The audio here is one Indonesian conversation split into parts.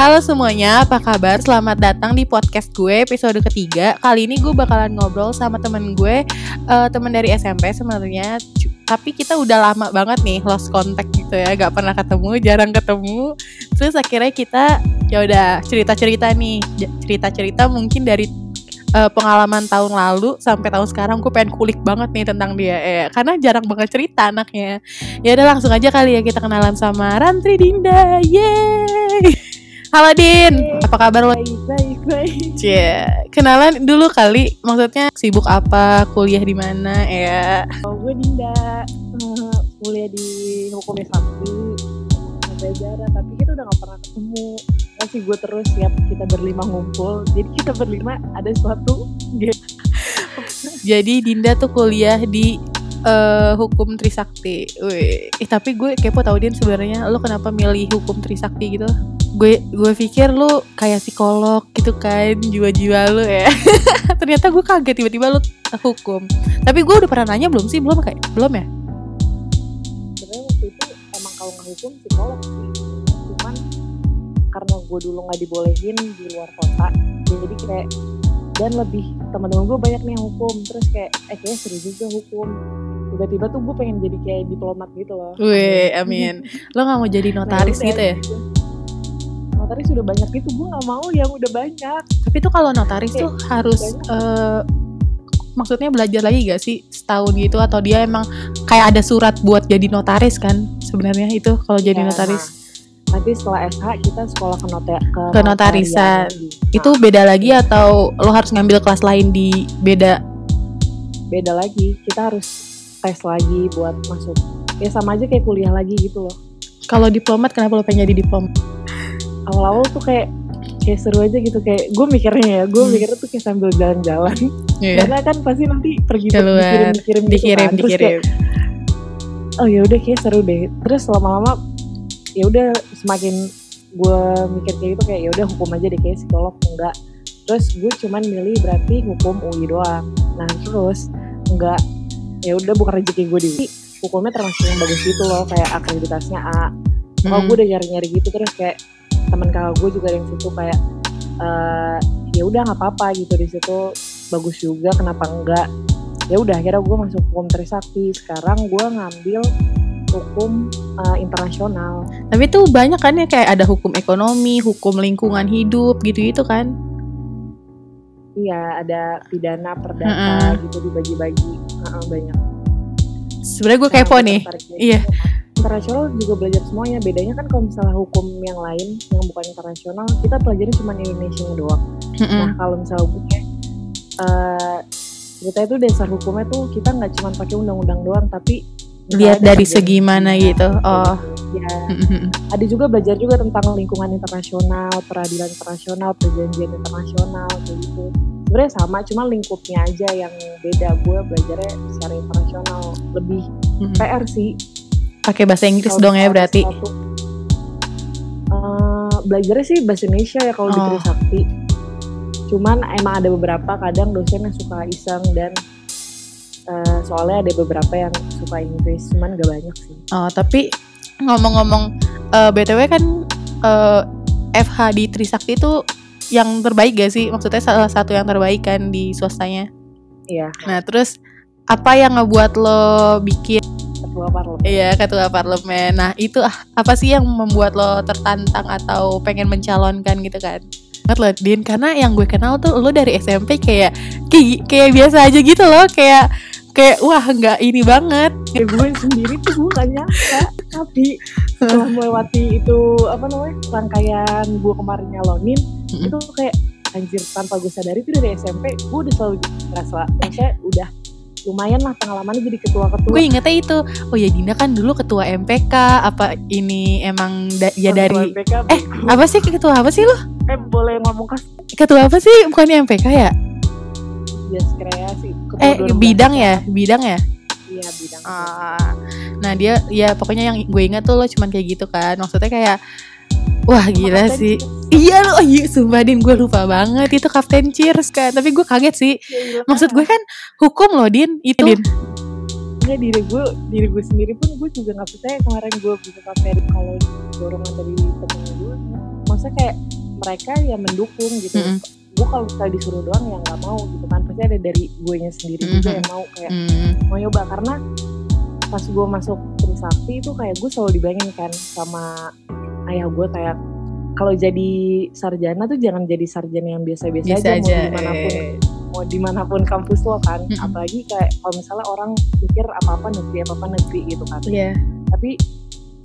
Halo semuanya, apa kabar? Selamat datang di podcast gue episode ketiga. Kali ini gue bakalan ngobrol sama temen gue, uh, temen dari SMP sebenarnya. Tapi kita udah lama banget nih lost contact gitu ya, gak pernah ketemu, jarang ketemu. Terus akhirnya kita ya udah cerita-cerita nih, cerita-cerita mungkin dari uh, pengalaman tahun lalu sampai tahun sekarang gue pengen kulik banget nih tentang dia ya karena jarang banget cerita anaknya ya udah langsung aja kali ya kita kenalan sama Rantri Dinda yeay Halo Din, apa kabar lo? Baik, baik, baik. Cie, kenalan dulu kali. Maksudnya sibuk apa, kuliah di mana ya? Oh, gue Dinda, uh, kuliah di hukum sakti, Jara, tapi kita udah gak pernah ketemu. Masih gue terus siap kita berlima ngumpul. Jadi kita berlima ada suatu Jadi Dinda tuh kuliah di uh, hukum Trisakti. Wih, eh, tapi gue kepo tau Din sebenarnya lo kenapa milih hukum Trisakti gitu? Gue gue pikir lu kayak psikolog gitu kan jiwa-jiwa lu ya. Ternyata gue kaget tiba-tiba lu hukum tapi gue udah pernah nanya belum sih? Belum kayak belum ya? Sebenarnya waktu itu emang kalau nggak hukum psikolog sih. Cuman karena gue dulu nggak dibolehin di luar kota jadi kayak dan lebih teman-teman gue banyak nih yang hukum. Terus kayak eh kayak seru juga hukum. Tiba-tiba tuh gue pengen jadi kayak diplomat gitu loh. Wih, amin. Lo gak mau jadi nah, notaris nah, gitu ya? Notaris sudah banyak itu gue nggak mau yang udah banyak. Tapi tuh kalau notaris tuh harus uh, maksudnya belajar lagi gak sih? Setahun gitu atau dia emang kayak ada surat buat jadi notaris kan sebenarnya itu kalau jadi ya, notaris? nah, nanti setelah SH kita sekolah ke, notar ke, ke notarisan nah, itu beda lagi atau lo harus ngambil kelas lain di beda? Beda lagi kita harus tes lagi buat masuk. Ya sama aja kayak kuliah lagi gitu loh. Kalau diplomat kenapa lo pengen jadi diplomat awal-awal tuh kayak kayak seru aja gitu kayak gue mikirnya ya gue hmm. mikirnya tuh kayak sambil jalan-jalan yeah. karena kan pasti nanti pergi keluar dikirim dikirim gitu dikirim, kan. dikirim. Kayak, oh ya udah kayak seru deh terus lama-lama ya udah semakin gue mikir kayak gitu kayak ya udah hukum aja deh kayak psikolog enggak terus gue cuman milih berarti hukum UI doang nah terus enggak ya udah bukan rezeki gue di hukumnya termasuk yang bagus gitu loh kayak akreditasnya A oh hmm. gue udah nyari-nyari gitu terus kayak teman kakak gue juga yang situ kayak uh, ya udah nggak apa-apa gitu di situ. Bagus juga kenapa enggak? Ya udah akhirnya gue masuk hukum Trisakti. Sekarang gue ngambil hukum uh, internasional. Tapi tuh banyak kan ya kayak ada hukum ekonomi hukum lingkungan hidup gitu gitu kan? Iya ada pidana perdata mm -hmm. gitu dibagi-bagi. Uh, banyak. Sebenarnya gue kepo nih. iya internasional juga belajar semuanya. Bedanya kan kalau misalnya hukum yang lain yang bukan internasional kita pelajari cuma Indonesia doang. Mm-hmm. nah kalau misalnya hukumnya uh, kita itu dasar hukumnya tuh kita nggak cuma pakai undang-undang doang tapi lihat dari segi mana gitu. oh. Ya mm-hmm. ada juga belajar juga tentang lingkungan internasional peradilan internasional perjanjian internasional kayak gitu. Sebenarnya sama cuma lingkupnya aja yang beda. Gue belajarnya secara internasional. Lebih mm-hmm. PR sih Pakai bahasa Inggris kalo dong ya berarti. Uh, belajarnya sih bahasa Indonesia ya kalau oh. di Trisakti. Cuman emang ada beberapa kadang dosen yang suka iseng dan uh, soalnya ada beberapa yang suka Inggris, cuman gak banyak sih. Oh, tapi ngomong-ngomong uh, eh, BTW kan uh, FH di Trisakti itu yang terbaik gak sih? Maksudnya salah satu yang terbaik kan di swastanya. Iya. Nah, terus apa yang ngebuat lo bikin ketua parlemen. Iya, ketua parlemen. Nah, itu ah, apa sih yang membuat lo tertantang atau pengen mencalonkan gitu kan? Banget loh, Din, karena yang gue kenal tuh lo dari SMP kayak kayak, kayak biasa aja gitu loh, kayak kayak wah nggak ini banget. Ya, gue sendiri tuh gue gak nyangka, tapi setelah melewati itu apa namanya rangkaian gue kemarin nyalonin, mm-hmm. itu kayak anjir tanpa gue sadari tuh dari SMP gue udah selalu ngerasa, maksudnya udah lumayan lah pengalamannya jadi ketua-ketua. Gue ingetnya itu, oh ya Dinda kan dulu ketua MPK, apa ini emang da ya dari MPK, eh apa sih ketua apa sih lo? Eh boleh ngomong kas? Ketua apa sih? Bukannya MPK ya? Yes, kreasi. Ketua eh bidang ya, bidang ya? Iya bidang. Ah, nah dia ya pokoknya yang gue ingat tuh lo cuman kayak gitu kan, maksudnya kayak Wah gila Kapten sih. Iya loh, iya sumpah Din gue lupa banget itu Kapten Cheers kan. Tapi gue kaget sih. Ya, Maksud gue kan hukum loh Din itu. Din. Ya diri gue, diri gue sendiri pun gue juga gak percaya kemarin gue bisa sampai kalau dorongan dari temen gue. maksudnya kayak mereka yang mendukung gitu Mm-mm. gue kalau misalnya disuruh doang ya nggak mau gitu kan pasti ada dari gue nya sendiri juga Mhm. yang mau kayak Hmm. mau nyoba karena pas gue masuk Trisakti itu kayak gue selalu dibayangin kan sama ayah gue kayak kalau jadi sarjana tuh jangan jadi sarjana yang biasa-biasa aja, aja. mau di mana pun eh. mau di mana pun kampus lo kan Mm-mm. apalagi kayak kalau misalnya orang mikir apa apa negeri apa apa negeri gitu kan Iya. tapi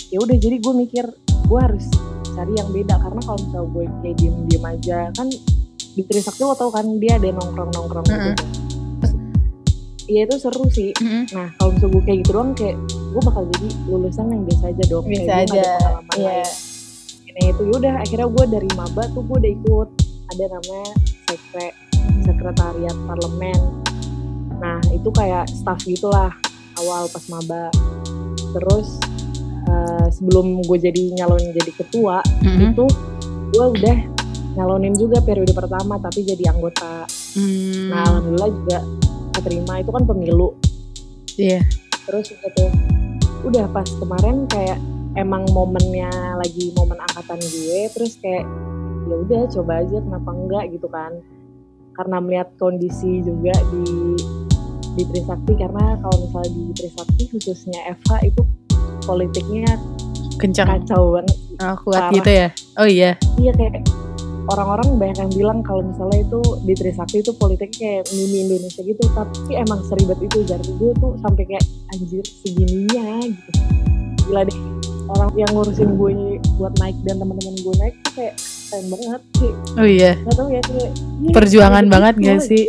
ya udah jadi gue mikir gue harus cari yang beda karena kalau misalnya gue kayak diem diem aja kan di Trisakti lo tau kan dia ada nongkrong nongkrong gitu Mm-mm. kan. Iya itu seru sih Mm-mm. Nah kalau misalnya gue kayak gitu doang kayak gue bakal jadi lulusan yang biasa aja dong. Bisa kayak aja. pengalaman Iya. lain. Nah itu yaudah akhirnya gue dari maba tuh gue udah ikut ada namanya sekre sekretariat parlemen. Nah itu kayak staff gitulah awal pas maba. Terus eh, sebelum gue jadi nyalonin jadi ketua Mm-mm. itu gue udah nyalonin juga periode pertama tapi jadi anggota. Hmm. Nah alhamdulillah juga keterima itu kan pemilu Iya. terus udah tuh udah pas kemarin kayak emang momennya lagi momen angkatan gue terus kayak ya udah coba aja kenapa enggak gitu kan karena melihat kondisi juga di di Trisakti karena kalau misalnya di Trisakti khususnya FH itu politiknya Kencang. kacau banget Oh, kuat Parah. gitu ya. Oh iya. iya kayak orang-orang banyak yang bilang kalau misalnya itu di Trisakti itu politiknya kayak mini Indonesia gitu tapi emang seribet itu jadi gue tuh sampai kayak anjir segininya gitu gila deh orang yang ngurusin gue buat naik dan teman-teman gue naik tuh kayak keren banget sih Oh iya. nggak tahu ya kayak iya, Perjuangan banget gak sih?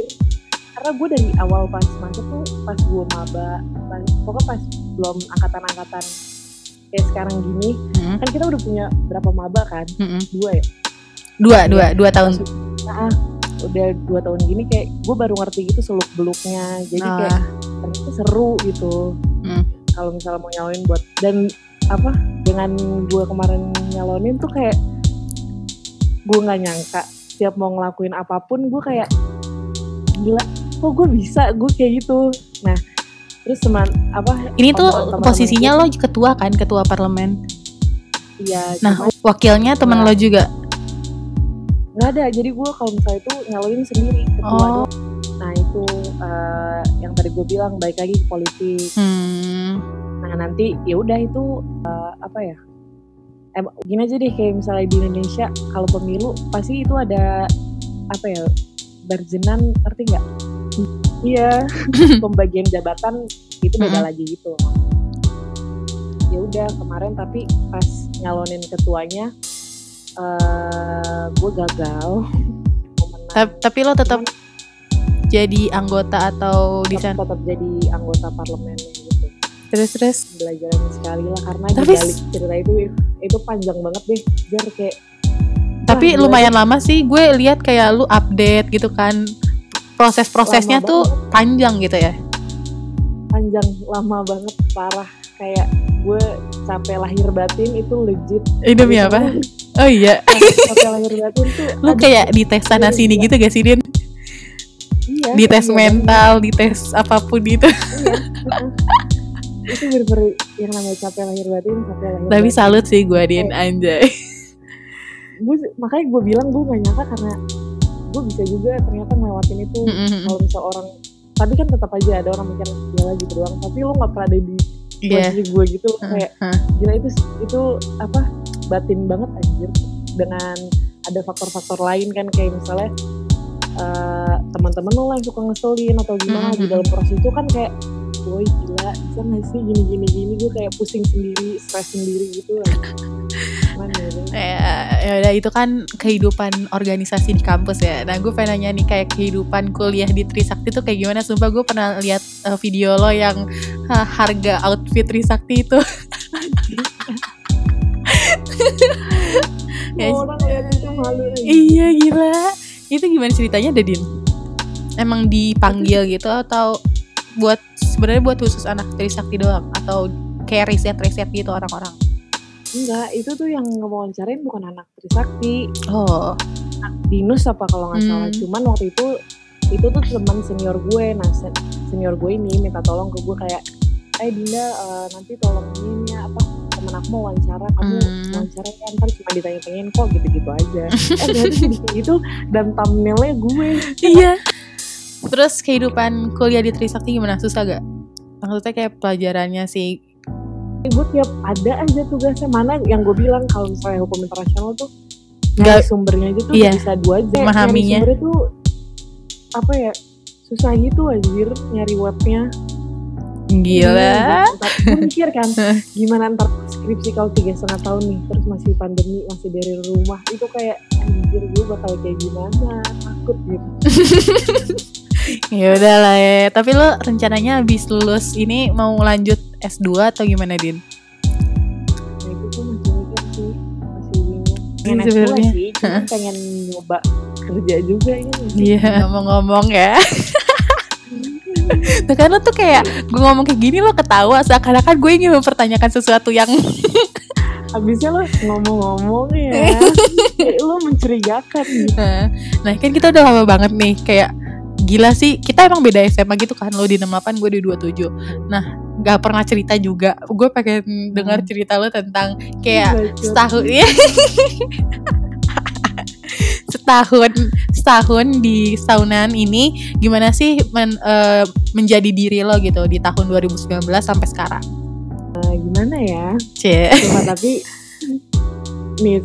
karena gue dari awal pas masuk tuh pas gue maba pas, pokoknya pas belum angkatan-angkatan kayak sekarang gini Mm-mm. kan kita udah punya berapa maba kan Mm-mm. dua ya Dua, dua, dua tahun. Nah, udah dua tahun gini kayak gue baru ngerti gitu seluk beluknya jadi kayak Ah. ternyata seru gitu Hmm. kalau misalnya mau nyalonin buat dan apa dengan gue kemarin nyalonin tuh kayak gue nggak nyangka setiap mau ngelakuin apa pun gue kayak gila kok gue bisa gue kayak gitu nah terus teman apa Ini tuh posisinya lo ketua kan, ketua parlemen. iya Nah, cuma wakilnya temen Nah. lo juga. Nggak ada jadi gue kalau misalnya itu nyalonin sendiri ketua Oh. doang. nah itu eh, yang tadi gue bilang baik lagi ke politik Hmm. Nah nanti ya udah itu eh, apa ya? Em, gini aja deh kayak misalnya di Indonesia kalau pemilu pasti itu ada apa ya berjenan ngerti nggak? Iya pembagian jabatan itu beda Mm-mm. lagi gitu. Ya udah kemarin tapi pas nyalonin ketuanya eh gue gagal. Mau menang. Ta- Tapi lo tetap jadi anggota atau di tetap, sana. tetap jadi anggota parlemennya gitu. Terus terus. belajaran sekali lah karena Tapi di balik cerita itu itu panjang banget deh jar kayak Tapi gila lumayan lama sih. Gue lihat kayak lu update gitu kan. Proses-prosesnya tuh panjang gitu ya. panjang lama banget parah kayak gue capek lahir batin itu legit Eh, Demi Gitu. apa? Oh iya. lahir batin tuh Lu kayak di tes sana sini gitu gak sih Din? iya, Di tes iya mental, di tes apa pun gitu. iya. itu bener-bener yang namanya capek lahir batin capek lahir Tapi batin. salut sih gue Din anjay. gue makanya gue bilang gue gak nyangka karena gue bisa juga ternyata ngelewatin itu Mm-mm. kalau misal orang tapi kan tetap aja ada orang mikir gila gitu doang tapi lo nggak pernah ada di Iya. posisi gue gitu loh, kayak Hah. gila itu itu apa batin banget anjir dengan ada faktor-faktor lain kan kayak misalnya eh, teman-teman lo lah yang suka ngeselin atau gimana Mm-mm. di dalam proses itu kan kayak woi gila bisa gak sih gini gini gini gue kayak pusing sendiri stres sendiri gitu lah ya udah. Eh, ya itu kan kehidupan organisasi di kampus ya. Nah gue pengen nanya nih kayak kehidupan kuliah di Trisakti tuh kayak gimana? Sumpah gue pernah lihat eh, video lo yang ha, harga outfit Trisakti itu. Ya, orang itu malu iya gila. Itu gimana ceritanya Dadin? Emang dipanggil gitu atau buat sebenarnya buat khusus anak Trisakti doang? Atau kayak riset-riset gitu orang-orang? enggak itu tuh yang ngewawancarain bukan anak Trisakti. Oh, Dinus apa kalau nggak salah. Hmm. cuman waktu itu itu tuh teman senior gue. Nah se- senior gue ini minta tolong ke gue kayak eh Dinda eh, nanti tolong ini ya apa teman aku mau wawancara kamu Hmm. wawancara ya ntar cuma ditanya-tanyain kok gitu-gitu aja. Eh ternyata jadi kayak gitu dan thumbnailnya gue. Iya. Terus kehidupan kuliah di Trisakti gimana? Susah gak? Maksudnya kayak pelajarannya sih. Gue tiap ada aja tugasnya. Mana yang gue bilang kalau misalnya hukum internasional tuh Nggak- sumbernya aja tuh iya. bisa dua jam Memahaminya. nyari sumbernya tuh apa ya? Susah gitu anjir nyari webnya gila. Gue mikir kan gimana ntar skripsi kalau tiga setengah tahun nih terus masih pandemi masih dari rumah. Itu kayak anjir gue bakal kayak gimana takut gitu. Ya udah lah ya tapi lo rencananya habis lulus ini mau lanjut S2 atau gimana Din? Nah itu tuh masih mikir sih masih bingung. Pengen Iya, S2 sebenarnya. sih pengen nyoba kerja juga ini. Iya ngomong-ngomong ya Tuh kan lo tuh kayak gue ngomong kayak gini lo ketawa seakan-akan gue ingin mempertanyakan sesuatu yang habisnya lo ngomong-ngomong ya. Lo mencurigakan. Gitu nah kan kita udah lama banget nih kayak gila sih kita emang beda SMA gitu kan lo di 68 gue di 27 nah gak pernah cerita juga gue pengen dengar cerita lo tentang kayak Bacot. setahun ya setahun setahun di setahunan ini gimana sih men- eh, menjadi diri lo gitu di tahun 2019 sampai sekarang? Nah, gimana ya? Cie. Cuma tapi nih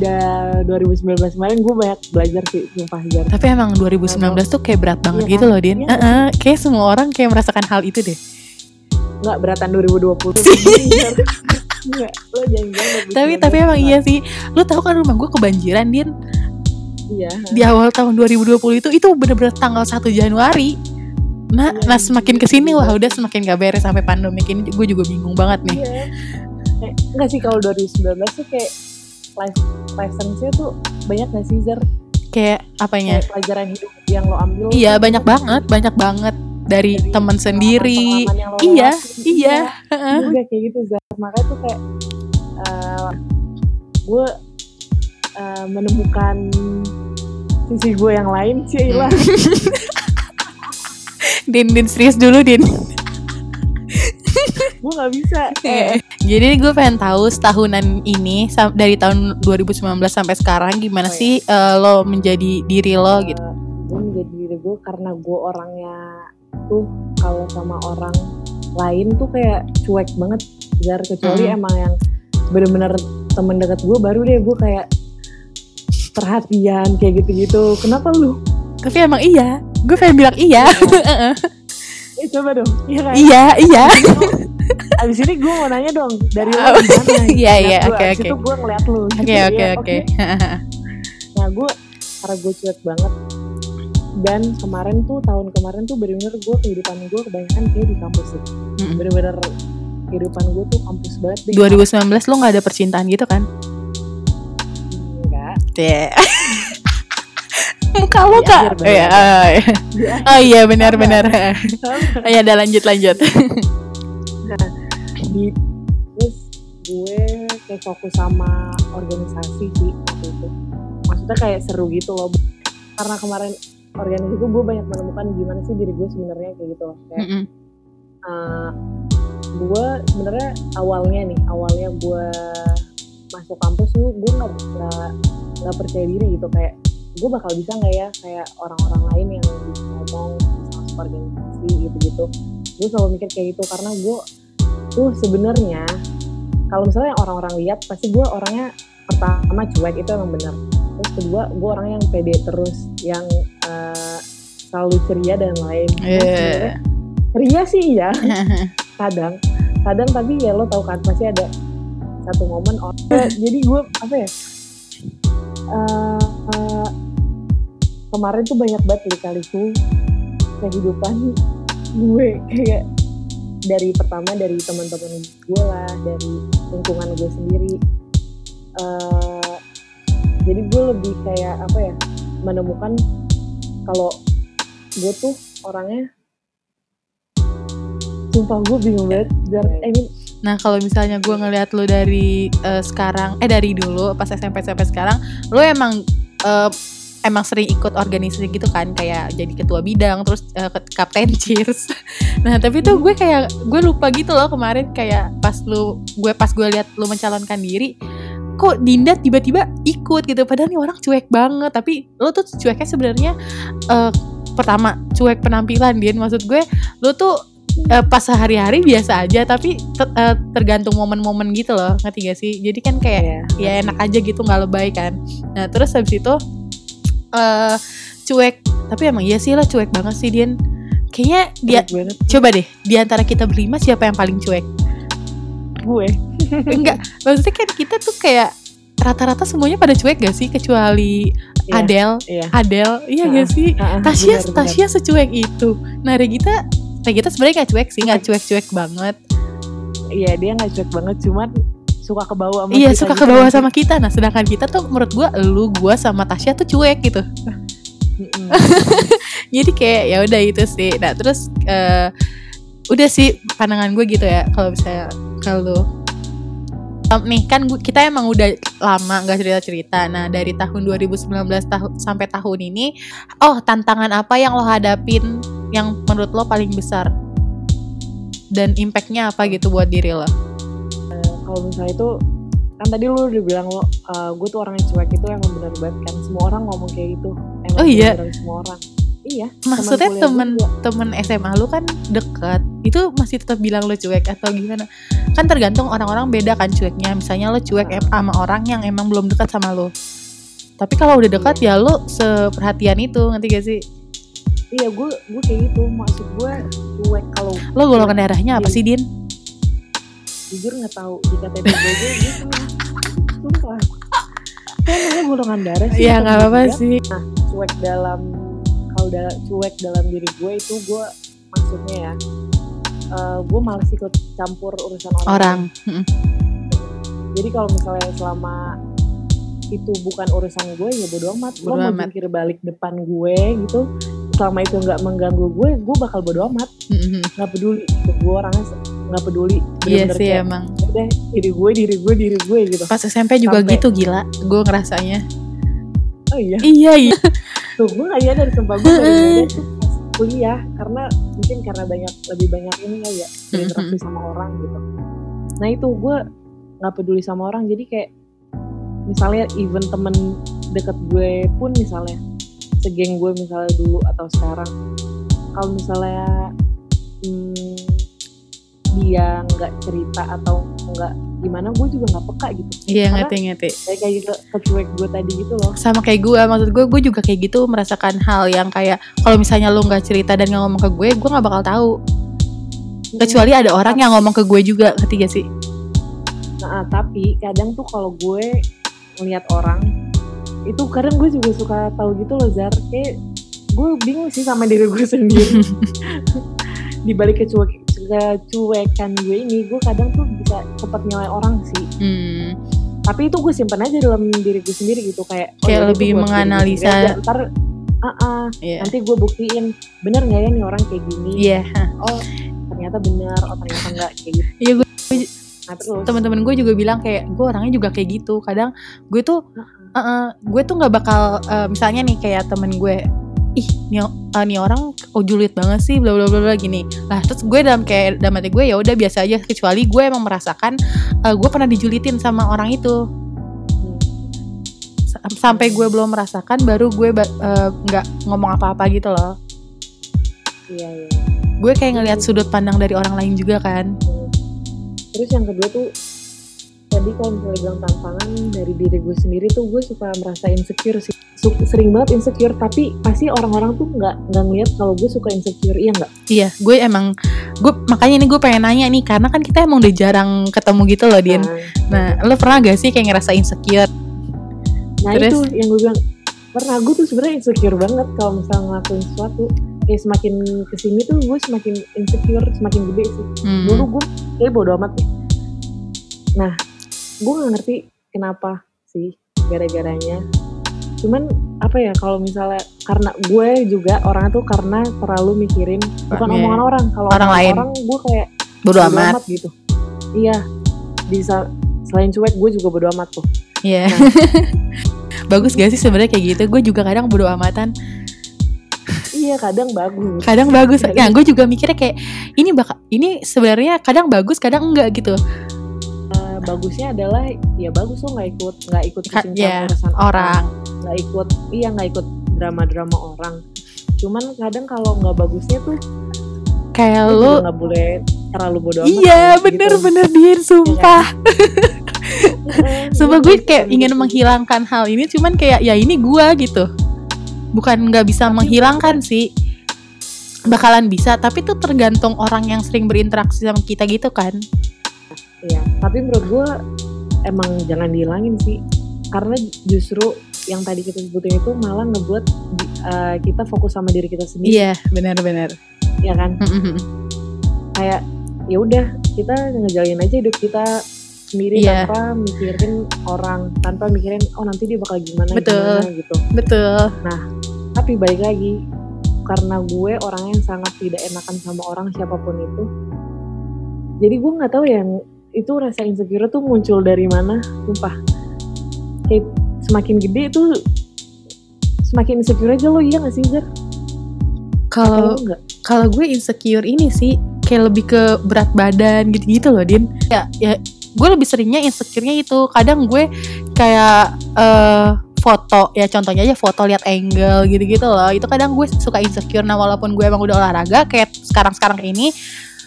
da 2019 kemarin gue banyak belajar sih sumpah jar tapi emang 2019 tuh kayak berat banget Iya gitu kan? loh Din. Iya. Heeh, kayak semua orang kayak merasakan hal itu deh. Nggak beratan 2020 Jar. Nggak, lo jangan jangan tapi tapi emang iya sih. Lo tau kan rumah gue kebanjiran Din iya. Di awal tahun 2020 itu itu bener-bener tanggal 1 Januari. Nah Iya, nah semakin ke sini iya. wah udah semakin gak beres sampai pandemi ini. Gue juga bingung banget nih. Iya. Kayak- nggak sih kalau 2019 tuh kayak life lessons-nya tuh banyak nggak sih Zer? Kayak apanya kayak pelajaran hidup yang lo ambil. Iya banyak banget, banyak banget. Dari, dari teman sendiri. pengalaman yang lo Iya, iya. Heeh. udah kayak gitu Zar makanya tuh kayak gue menemukan sisi gue yang lain sih lah Din, Din serius dulu Din. gue nggak bisa eh, Jadi gue pengen tahu setahunan ini dari tahun 2019 sampai sekarang gimana Oh, iya. sih eh, lo menjadi diri lo gitu. gue menjadi diri gue karena gue orangnya tuh kalau sama orang lain tuh kayak cuek banget Zar kecuali Mm. emang yang bener-bener temen deket gue baru deh gue kayak perhatian kayak gitu-gitu. Kenapa lu? Tapi emang iya, gue pengen bilang iya. eh coba dong. Iya kan? Iya, iya. abis ini gue mau nanya dong dari Oh, gimana? iya, iya, gua, oke, oke. itu gue ngeliat lu. Oke, oke, oke. nah gue karena gue cuek banget. Dan kemarin tuh tahun kemarin tuh bener-bener gue kehidupan gue kebanyakan kayak di kampus sih. Mm-mm. bener-bener kehidupan gue tuh kampus banget deh. 2019 lo gak ada percintaan gitu kan? Cie. Muka lo Di kak? akhir baru Iya, ada. oh, iya. Oh iya benar-benar. Oh iya, udah lanjut lanjut. di terus gue kayak fokus sama organisasi sih waktu itu maksudnya kayak seru gitu loh karena kemarin organisasi itu gue banyak menemukan gimana sih diri gue sebenarnya kayak gitu loh kayak Mm-mm. uh, gue sebenarnya awalnya nih awalnya gue masuk kampus tuh gue nggak nggak percaya diri gitu. Kayak gue bakal bisa nggak ya? Kayak orang-orang lain yang bisa ngomong masuk organisasi gitu gitu gue selalu mikir kayak gitu karena gue tuh sebenarnya kalau misalnya yang orang-orang lihat pasti gue orangnya pertama cuek itu emang benar. Terus kedua gue orang yang pede terus yang uh, selalu ceria dan lain Terus Iya. ceria sih ya kadang kadang tapi ya lo tau kan pasti ada satu momen oh, jadi gue apa ya eh, eh, kemarin tuh banyak banget kali-kaliku kehidupan gue kayak dari pertama dari teman-teman gue lah dari lingkungan gue sendiri. Eh, jadi gue lebih kayak apa ya menemukan kalau gue tuh orangnya sumpah gue bingung banget dan I Nah kalau misalnya gue ngelihat lo dari eh, sekarang, eh dari dulu pas SMP sampai sekarang, lo emang eh, emang sering ikut organisasi gitu kan? Kayak jadi ketua bidang terus uh, kapten cheers. Nah tapi tuh gue kayak gue lupa gitu loh kemarin kayak pas lu gue pas gue lihat lu mencalonkan diri kok Dinda tiba-tiba ikut gitu? Padahal nih orang cuek banget tapi lo tuh cueknya sebenarnya uh, pertama cuek penampilan dia maksud gue lo tuh uh, pas sehari-hari biasa aja tapi ter, uh, tergantung momen-momen gitu loh ngerti gak sih? Jadi kan kayak yeah. ya enak aja gitu nggak lebay kan. Nah terus habis itu uh, cuek. Tapi emang iya sih lah cuek banget sih Dian kayaknya dia coba deh di antara kita berlima siapa yang paling cuek? Gue. Enggak maksudnya kan kita tuh kayak rata-rata semuanya pada cuek gak sih? Kecuali yeah, Adel yeah. Adel iya uh, gak sih? uh, uh, Tasya bener, Tasya bener. secuek itu. Nah Regita Regita sebenarnya gak cuek sih nggak cuek-cuek banget. Iya dia nggak cuek banget cuman suka ke bawah sama iya kita suka gitu ke bawah kan. sama kita. Nah sedangkan kita tuh menurut gua lu gua sama Tasya tuh cuek gitu. Jadi kayak ya udah itu sih. Nah terus uh, udah sih pandangan gue gitu ya kalau misalnya kalau um, nih kan kita emang udah lama nggak cerita cerita nah dari tahun 2019 tahu sampai tahun ini oh tantangan apa yang lo hadapin yang menurut lo paling besar? Dan impactnya apa gitu buat diri lo? Kalau misalnya itu kan tadi lu udah bilang lo uh, gue tuh orang yang cuek itu emang benar banget kan. Semua orang ngomong kayak gitu. Emang oh iya. semua orang. Iya maksudnya temen temen SMA lu kan dekat itu masih tetap bilang lo cuek atau gimana? Kan tergantung orang-orang beda kan cueknya. Misalnya lo cuek nah. sama orang yang emang belum dekat sama lo. Tapi kalau udah dekat iya. ya lo seperhatian itu. Ngerti gak sih iya gue gue kayak gitu. Maksud gue cuek kalau lo golongan darahnya apa iya. sih Din? Jujur nggak tahu. Di KTP gue gitu. Sumpah. Kan namanya golongan darah sih ya nggak apa-apa sih. Nah cuek dalam kalau udah cuek dalam diri gue itu gue maksudnya ya uh, gue males ikut campur urusan orang, orang. jadi kalau misalnya selama itu bukan urusan gue ya bodo amat. Bodo lo mau jungkir balik depan gue gitu selama itu nggak mengganggu gue gue bakal bodo amat. Nggak peduli. Gitu. gue orangnya nggak peduli. Iya sih kayak, emang. Udah diri gue diri gue diri gue gitu. Pas SMP juga Sampai, gitu gila. Gue ngerasanya. Oh iya. Iya iya. Tuh gue nggak nyadar sumpah. Gue pas kuliah karena mungkin karena banyak lebih banyak ini kali ya berinteraksi sama orang gitu. Nah itu gue nggak peduli sama orang. Jadi kayak misalnya even temen deket gue pun misalnya segeng gue misalnya dulu atau sekarang. Kalau misalnya hmm, dia nggak cerita atau nggak gimana gue juga nggak peka gitu. Iya ngerti ngerti. kayak kayak gitu kecuek gue tadi gitu loh. Sama kayak gue maksud gue gue juga kayak gitu merasakan hal yang kayak kalau misalnya lo nggak cerita dan nggak ngomong ke gue gue nggak bakal tahu. Hmm. kecuali ada orang yang ngomong ke gue juga ketiga sih? Nah tapi kadang tuh kalau gue ngeliat orang itu kadang gue juga suka tahu gitu loh Zar. Kayak gue bingung sih sama diri gue sendiri. Di balik kecuek kecuekan gue ini gue kadang tuh bisa cepat nilai orang sih. Hmm. tapi itu gue simpan aja dalam diri gue sendiri gitu kayak oh, kayak lebih menganalisa. Ntar uh -uh, yeah. nanti gue buktiin bener nggak ya nih orang kayak gini? Yeah. oh ternyata bener oh ternyata enggak kayak gitu. Iya gue nah, teman-teman gue juga bilang kayak gue orangnya juga kayak gitu. Kadang gue tuh uh -uh. Uh -uh, gue tuh nggak bakal uh, misalnya nih kayak temen gue ih nih, uh, nih orang oh julid banget sih bla bla bla bla gini. Lah terus gue dalam kayak dalam hati gue ya udah biasa aja kecuali gue emang merasakan uh, gue pernah dijulitin sama orang itu. Sampai gue belum merasakan baru gue nggak uh, ngomong apa-apa gitu loh. Iya iya. Gue kayak ngelihat sudut pandang dari orang lain juga kan. Terus yang kedua tuh tadi kalau misalnya bilang tantangan dari diri gue sendiri tuh gue suka merasa insecure sih. Sering banget insecure tapi pasti orang-orang tuh nggak nggak ngeliat kalau gue suka insecure iya nggak? Iya gue emang gue makanya nih gue pengen nanya nih karena kan kita emang udah jarang ketemu gitu loh Din. Nah, nah lo pernah gak sih kayak ngerasa insecure? Nah Terus? itu yang gue bilang pernah gue tuh sebenarnya insecure banget kalau misalnya ngelakuin sesuatu. Kayak semakin ke sini tuh gue semakin insecure semakin gede sih. Hmm. dulu gue kayak bodo amat nih. Nah gue gak ngerti kenapa sih gara-garanya. Cuman apa ya kalau misalnya karena gue juga orang tuh karena terlalu mikirin bukan yeah. omongan orang. Kalau orang lain. orang gue kayak bodo amat. amat gitu. Iya bisa selain cuek gue juga bodo amat tuh. Iya. Yeah. nah, bagus gak sih sebenarnya kayak gitu? Gue juga kadang bodo amatan. Iya kadang bagus. Kadang bagus. Ya gue juga mikirnya kayak ini bakal ini sebenarnya kadang bagus kadang enggak gitu bagusnya adalah ya bagus lo nggak ikut nggak ikut pusing ya, urusan orang. nggak ikut iya nggak ikut drama-drama orang. Cuman kadang kalau nggak bagusnya tuh kayak lo nggak boleh terlalu bodoh amat iya gitu. bener-bener Din sumpah. Heeh, sumpah iya, gue gitu, kayak gitu. ingin menghilangkan hal ini cuman kayak ya ini gue gitu. Bukan nggak bisa menghilangkan sih. Bakalan bisa tapi tuh tergantung orang yang sering berinteraksi sama kita gitu kan Iya, tapi menurut gue emang jangan dihilangin sih, karena justru yang tadi kita sebutin itu malah ngebuat eh, kita fokus sama diri kita sendiri, iya benar-benar ya kan? Kayak ya udah kita ngejalin aja hidup kita sendiri Iya. tanpa mikirin orang, tanpa mikirin oh nanti dia bakal gimana Betul. gimana gitu. betul Tapi balik lagi, karena gue orang yang sangat tidak enakan sama orang siapa pun itu, jadi gue nggak tahu yang itu rasa insecure tuh muncul dari mana, sumpah. Kayak semakin gede tuh semakin insecure aja lo iya gak sih Zer? kalau kalau gue insecure ini sih kayak lebih ke berat badan gitu-gitu loh Din. Ya ya gue lebih seringnya insecure-nya itu. Kadang gue kayak eh foto ya contohnya aja foto lihat angle gitu-gitu loh. Itu kadang gue suka insecure. Nah walaupun gue emang udah olahraga kayak sekarang-sekarang kayak ini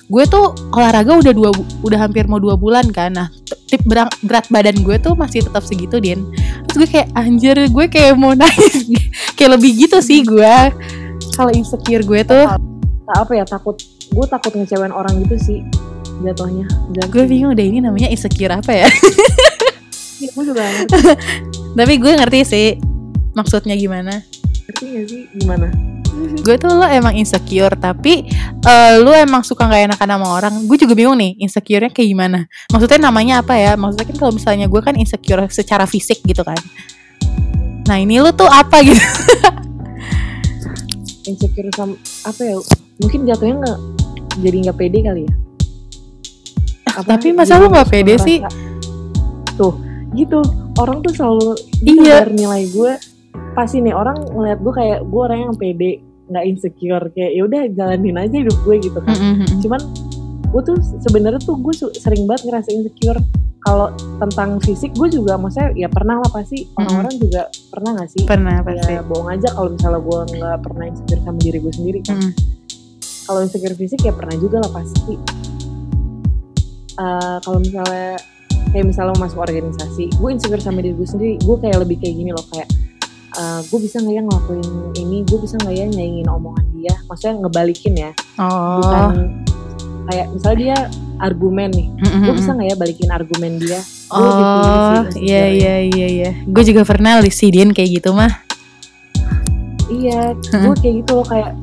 gue tuh olahraga udah dua udah hampir mau dua bulan kan. Nah tip berang- berat badan gue tuh masih tetap segitu din. Terus gue kayak anjir gue kayak mau nangis. Kayak lebih gitu sih gue. Kalau insecure gue tuh. Tak apa ya takut. Gue takut ngecewain orang gitu sih jatuhnya. Gue bingung deh ini namanya insecure apa ya? Gue juga tapi gue ngerti sih maksudnya gimana. Ngerti gak sih gimana? Gue tuh lo emang insecure tapi eh, lu emang suka nggak enakan sama orang gue juga bingung nih insecure-nya kayak gimana maksudnya namanya apa ya maksudnya kan kalau misalnya gue kan insecure secara fisik gitu kan nah ini lu tuh apa gitu Insecure sama apa ya? Mungkin jatuhnya nggak jadi nggak pede kali ya? Apa, tapi masa jadi nggak pede ngerasa- sih Tuh, gitu. Orang tuh selalu iya. nilai gue. Pasti nih orang ngeliat gue kayak gue orang yang pede, nggak insecure kayak ya udah jalanin aja hidup gue gitu kan. Mm-mm. Cuman gue tuh sebenarnya tuh gue sering banget ngerasa insecure. Kalau tentang fisik gue juga maksudnya ya pernah lah pasti orang-orang juga pernah gak sih? pernah pasti Ya bohong aja kalau misalnya gue nggak pernah insecure sama diri gue sendiri kan. Mm. Kalau insecure fisik ya pernah juga lah pasti. Eh, kalau misalnya kayak misalnya mau masuk organisasi, gue insecure sama diri gue sendiri. Gue kayak lebih kayak gini loh kayak eh, gue bisa nggak ya ngelakuin ini, gue bisa nggak ya nyaingin omongan dia, maksudnya ngebalikin ya, oh bukan kayak misalnya dia argumen nih, Mm-mm. gue bisa nggak ya balikin argumen dia? Gue oh iya insecure-nya. iya iya iya gue juga pernah sih Din kayak gitu mah Iya, gue kayak gitu loh kayak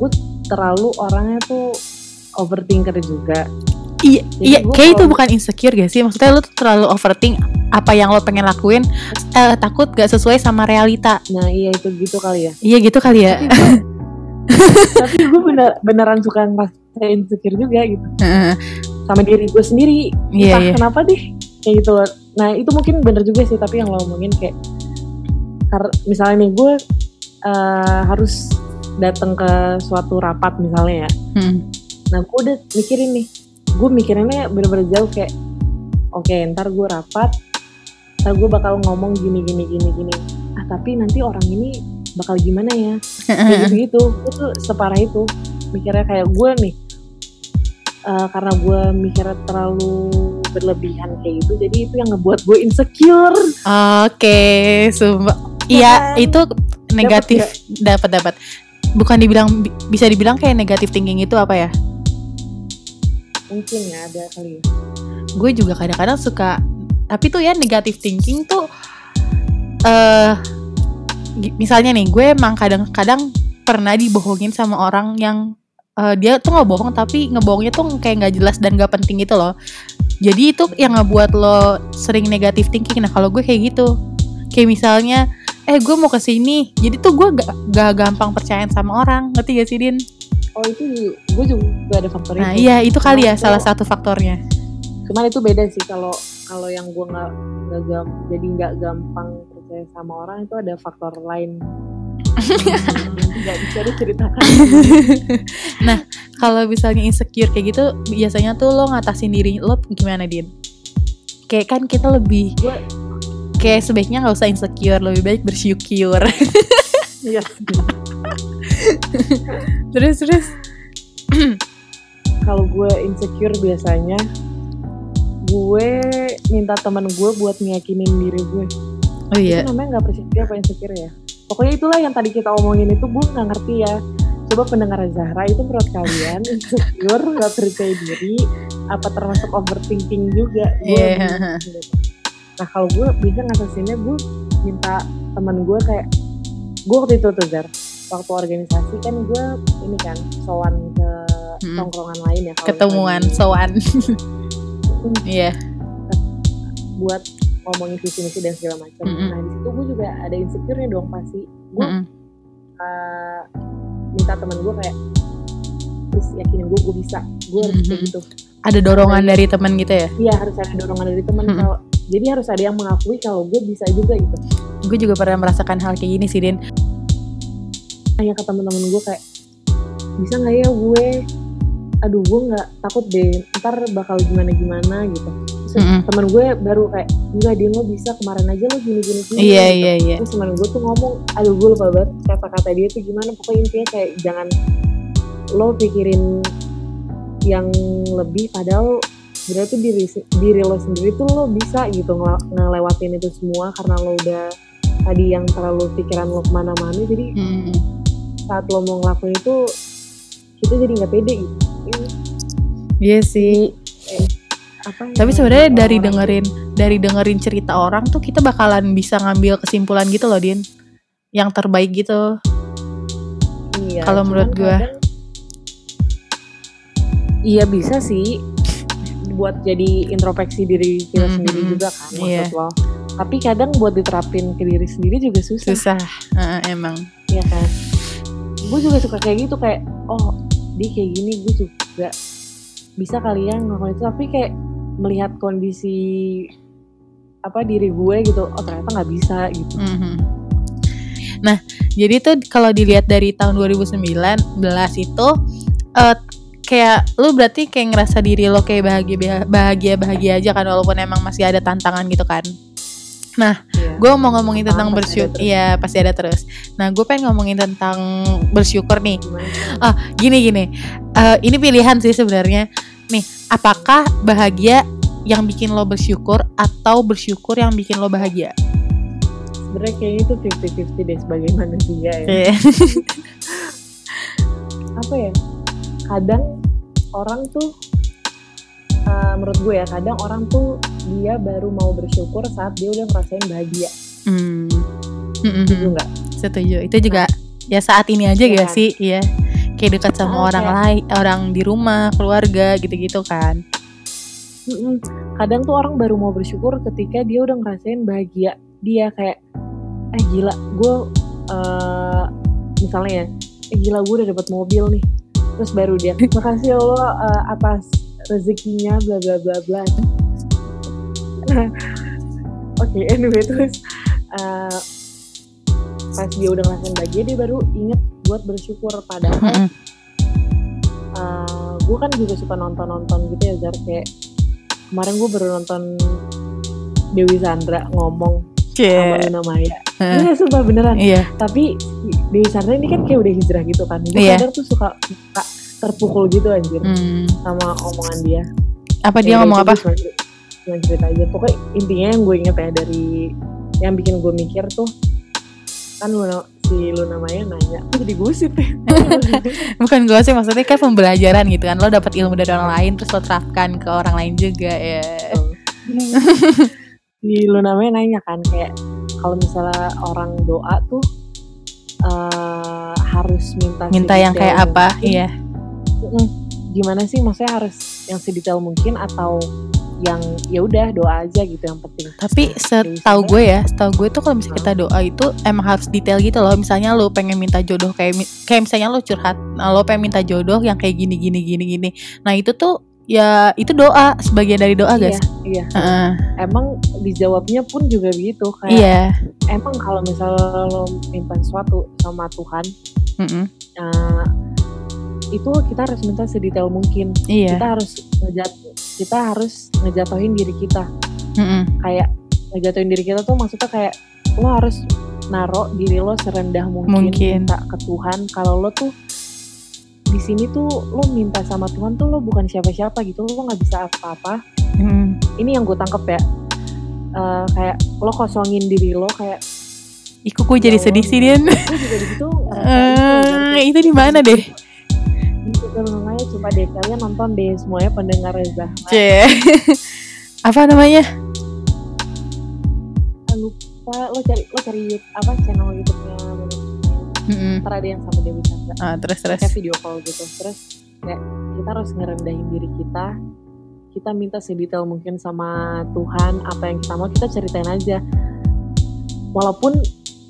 gue terlalu orangnya tuh overthinker juga. Iya, iya, kayak itu bukan insecure gak sih? Maksudnya lu tuh terlalu overthink apa yang lo pengen lakuin eh, takut gak sesuai sama realita. Nah iya itu gitu kali ya. Iya gitu kali ya. Tapi gue bener, beneran suka ngerasa insecure juga gitu. Heeh. Sama diri gue sendiri. Iya Entah iya. kenapa deh. Kayak gitu loh. Nah itu mungkin bener juga sih. Tapi yang lo omongin kayak. kar- misalnya nih gue eh, harus datang ke suatu rapat misalnya ya. Hmm. Nah gue udah mikirin nih. Gue mikirinnya bener-bener jauh kayak. Oke ntar gue rapat. Ntar gue bakal ngomong gini gini gini gini. Ah tapi nanti orang ini bakal gimana ya? kayak gitu gitu gue tuh separah itu mikirnya kayak gue nih eh, karena gue mikirnya terlalu berlebihan kayak gitu jadi itu yang ngebuat gue insecure Oke, sumpah. Iya, kan? itu negatif dapat dapat. Bukan dibilang bi- bisa dibilang kayak negatif thinking itu apa ya? Mungkin ya ada kali ya. Gue juga kadang-kadang suka tapi tuh ya negatif thinking tuh eh gi- misalnya nih gue emang kadang-kadang pernah dibohongin sama orang yang eh, dia tuh nggak bohong tapi ngebohongnya tuh kayak nggak jelas dan nggak penting gitu loh. Jadi itu yang ngebuat lo sering negatif thinking. Nah kalau gue kayak gitu. Kayak misalnya eh gue mau ke sini jadi tuh gue gak, gak gampang percayaan sama orang. Ngerti gak sih Din? Oh itu gue juga ada faktor Nah itu iya itu kali ya salah satu faktornya. Cuman itu beda sih kalau kalau yang gue nggak nggak jadi nggak gampang percaya sama orang itu ada faktor lain. Nggak bisa diceritakan. Kalau misalnya insecure kayak gitu, biasanya tuh lo ngatasin diri lo gimana din? Kayak kan kita lebih Gua- kayak sebaiknya nggak usah insecure, lebih baik bersyukur. iya terus terus. kalau gue insecure biasanya gue minta teman gue buat ngiyakinin diri gue Oh iya. itu namanya nggak percaya apa insecure ya pokoknya itulah yang tadi kita omongin itu gue nggak ngerti ya coba pendengar Zahra itu menurut kalian insecure nggak percaya diri apa termasuk overthinking juga gue Iya. bingung gitu. nah kalau gue bisa ngatasinnya gue minta teman gue kayak gue waktu itu tuh Zar waktu organisasi kan gue ini kan sowan ke Mm-mm. tongkrongan lain ya Ketemuan, soan. Iya. buat ngomongin visi misi dan segala macam Mm-mm. nah di situ gue juga ada insecure-nya dong pasti gue Mm-mm. uh, minta teman gue kayak terus yakinin gue gue bisa gue harus kayak Mhm. gitu Ada dorongan dari teman gitu ya. iya harus ada dorongan dari teman Mhm. kalau jadi harus ada yang mengakui kalau gue bisa juga gitu Gue juga pernah merasakan hal kayak gini sih din. Tanya ke teman-teman gue kayak bisa nggak ya gue aduh gue nggak takut deh ntar bakal gimana gimana gitu terus Mm-mm. teman gue baru kayak enggak dia lo bisa kemarin aja lo gini gini gini Iya gitu. iya iya. terus teman gue tuh ngomong aduh gue lupa banget kata-kata dia tuh gimana pokoknya intinya kayak jangan lo pikirin yang lebih padahal sebenarnya tuh diri diri lo sendiri tuh lo bisa gitu ngele- ngelewatin itu semua karena lo udah tadi yang terlalu pikiran lo ke mana-mana jadi Mm-mm. Saat lo mau ngelakuin itu kita jadi nggak pede gitu Ini Iya sih. apa ya, Tapi sebenarnya dari dengerin dari dengerin cerita orang tuh kita bakalan bisa ngambil kesimpulan gitu loh din. Yang terbaik gitu. iya, kalau menurut gua. kadang- iya bisa sih buat jadi introspeksi diri kita Mhm, sendiri mhm. juga kan maksud Iya. lo tapi kadang buat diterapin ke diri sendiri juga susah, Susah. Heeh, emang. ya kan gue juga suka kayak gitu kayak oh dia kayak gini gue juga bisa kalian ngelakuin itu tapi kayak melihat kondisi apa diri gue gitu oh ternyata nggak bisa gitu Mhm. Nah, jadi tuh kalau dilihat dari tahun 2019 itu eh kayak lu berarti kayak ngerasa diri lo kayak bahagia bahagia bahagia aja kan walaupun emang masih ada tantangan gitu kan. Iya. Gue mau ngomongin tentang bersyukur, iya pasti ada terus. Nah, gue pengen ngomongin tentang bersyukur nih. gimana Gini gini, Eh, ini pilihan sih sebenarnya. Nih, apakah bahagia yang bikin lo bersyukur atau bersyukur yang bikin lo bahagia? sebenarnya kayaknya itu 50-50 deh sebagai manusia ya Iya. apa ya kadang orang tuh uh, menurut gue ya kadang orang tuh dia baru mau bersyukur saat dia udah ngerasain bahagia Hmm. Mm-mm. setuju nggak Setuju. Itu juga ya saat ini aja Iya gak sih? Iya. Kayak dekat sama Oh, orang kayak- lain, orang di rumah, keluarga gitu-gitu kan. Mm-mm. kadang tuh orang baru mau bersyukur ketika dia udah ngerasain bahagia dia kayak eh gila gue uh, misalnya ya eh gila gue udah dapat mobil nih terus baru dia makasih ya Allah uh, atas rezekinya bla bla bla bla oke anyway terus uh, pas dia udah ngerasain bahagia dia baru inget buat bersyukur padahal Mm-mm. gue kan juga suka nonton-nonton gitu ya Zar kayak kemarin gue baru nonton Dewi Sandra ngomong sama Cie. Luna Maya Heeh. Iya sumpah beneran Iya. tapi Dewi Sandra ini kan kayak udah hijrah gitu kan gue Iya. kadang tuh suka, suka terpukul gitu anjir Hmm. sama omongan dia Apa dia Ya, ngomong apa? Cuma, cuma cerita aja pokoknya intinya yang gue inget ya dari yang bikin gue mikir tuh kan Luna, si Luna Maya nanya "Kok jadi gosip ya Bukan gue sih maksudnya kan pembelajaran gitu kan. Lo dapat ilmu dari orang lain terus lo terapkan ke orang lain juga ya. si Luna Maya nanya kan kayak kalau misalnya orang doa tuh eh, harus minta Minta yang kayak apa? Iya. Mm-mm. gimana sih maksudnya harus yang sedetail mungkin atau yang ya udah doa aja gitu yang penting Tapi Dewi setahu gue ya, setahu gue tuh kalau misalnya kita doa itu emang harus detail gitu loh. Misalnya lo pengen minta jodoh kayak kayak misalnya lo curhat, nah, lo pengen minta jodoh yang kayak gini gini gini gini. Nah itu tuh ya itu doa sebagian dari doa iya, guys. iya Heeh. emang dijawabnya pun juga begitu kayak Iya. emang kalau misalnya lo minta sesuatu sama Tuhan Mm-mm. eh, itu kita harus minta sedetail mungkin Iya. kita harus ngejat kita harus ngejatuhin diri kita Mm-mm. kayak ngejatuhin diri kita tuh maksudnya kayak lo harus naro diri lo serendah mungkin, Mungkin. minta ke Tuhan kalau lo tuh di sini tuh lo minta sama Tuhan tuh lo bukan siapa-siapa gitu lo nggak bisa apa-apa Mm-mm. ini yang gue tangkep ya Eh, kayak lo kosongin diri lo kayak kok gue jadi Ya sedih sih, Din. gue juga ngerasa Eh, itu di mana deh? Coba deh kalian nonton deh semuanya pendengar Reza C. Apa namanya? lupa lo cari lo cari apa channel YouTube-nya Mm-mm. ntar ada yang sama Dewi Chandra Ah, terus terus. kayak video call gitu terus kayak kita harus ngerendahin diri kita kita minta sedetail mungkin sama Tuhan apa yang kita mau kita ceritain aja walaupun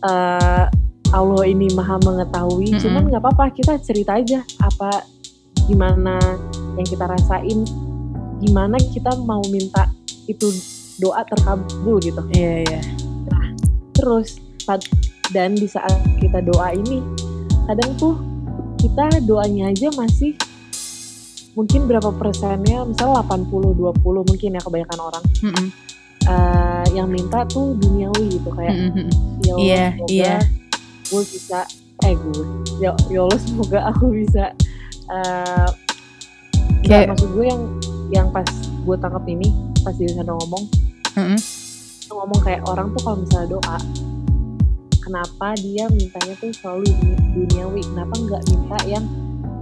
eh, Allah ini maha mengetahui Mm-mm. cuman nggak apa-apa kita cerita aja apa gimana yang kita rasain gimana kita mau minta itu doa terkabul gitu Iya, iya. terus saat- dan di saat kita doa ini kadang tuh kita doanya aja masih mungkin berapa persennya misalnya 80 20 mungkin ya kebanyakan orang Mm-mm. eh, yang minta tuh duniawi gitu kayak Mm-mm. ya Allah Iya, semoga iya. gue bisa eh gue ya, ya Allah semoga aku bisa eh nggak, Kayak- maksud gue yang yang pas gue tangkap ini pas di sana ngomong Mm-mm. dia ngomong kayak orang tuh kalau misalnya doa kenapa dia mintanya tuh selalu duni- duniawi kenapa nggak minta yang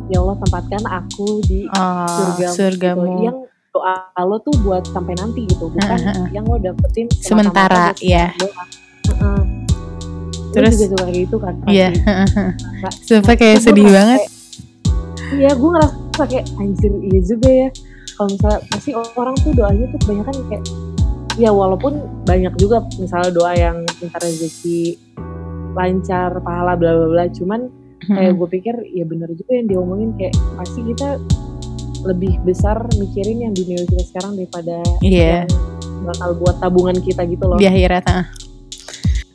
ya Allah tempatkan aku di Oh, surgamu, surgamu. gitu. yang doa lo tuh buat sampai nanti gitu bukan Heeh. yang lo dapetin Sementara, iya. doa Heeh. Lo Terus- juga suka kayak gitu kan. Iya. Nggak- Sumpah kayak Gue sedih banget. Iya gue ngerasa kayak anjir iya juga ya kalau misalnya pasti orang tuh doanya tuh kebanyakan kayak ya walaupun banyak juga misalnya doa yang minta rezeki lancar pahala bla bla bla cuman kayak gue pikir ya bener juga yang diomongin kayak pasti kita lebih besar mikirin yang dunia kita sekarang daripada Iya. yang bakal buat tabungan kita gitu loh Di akhirat. ah.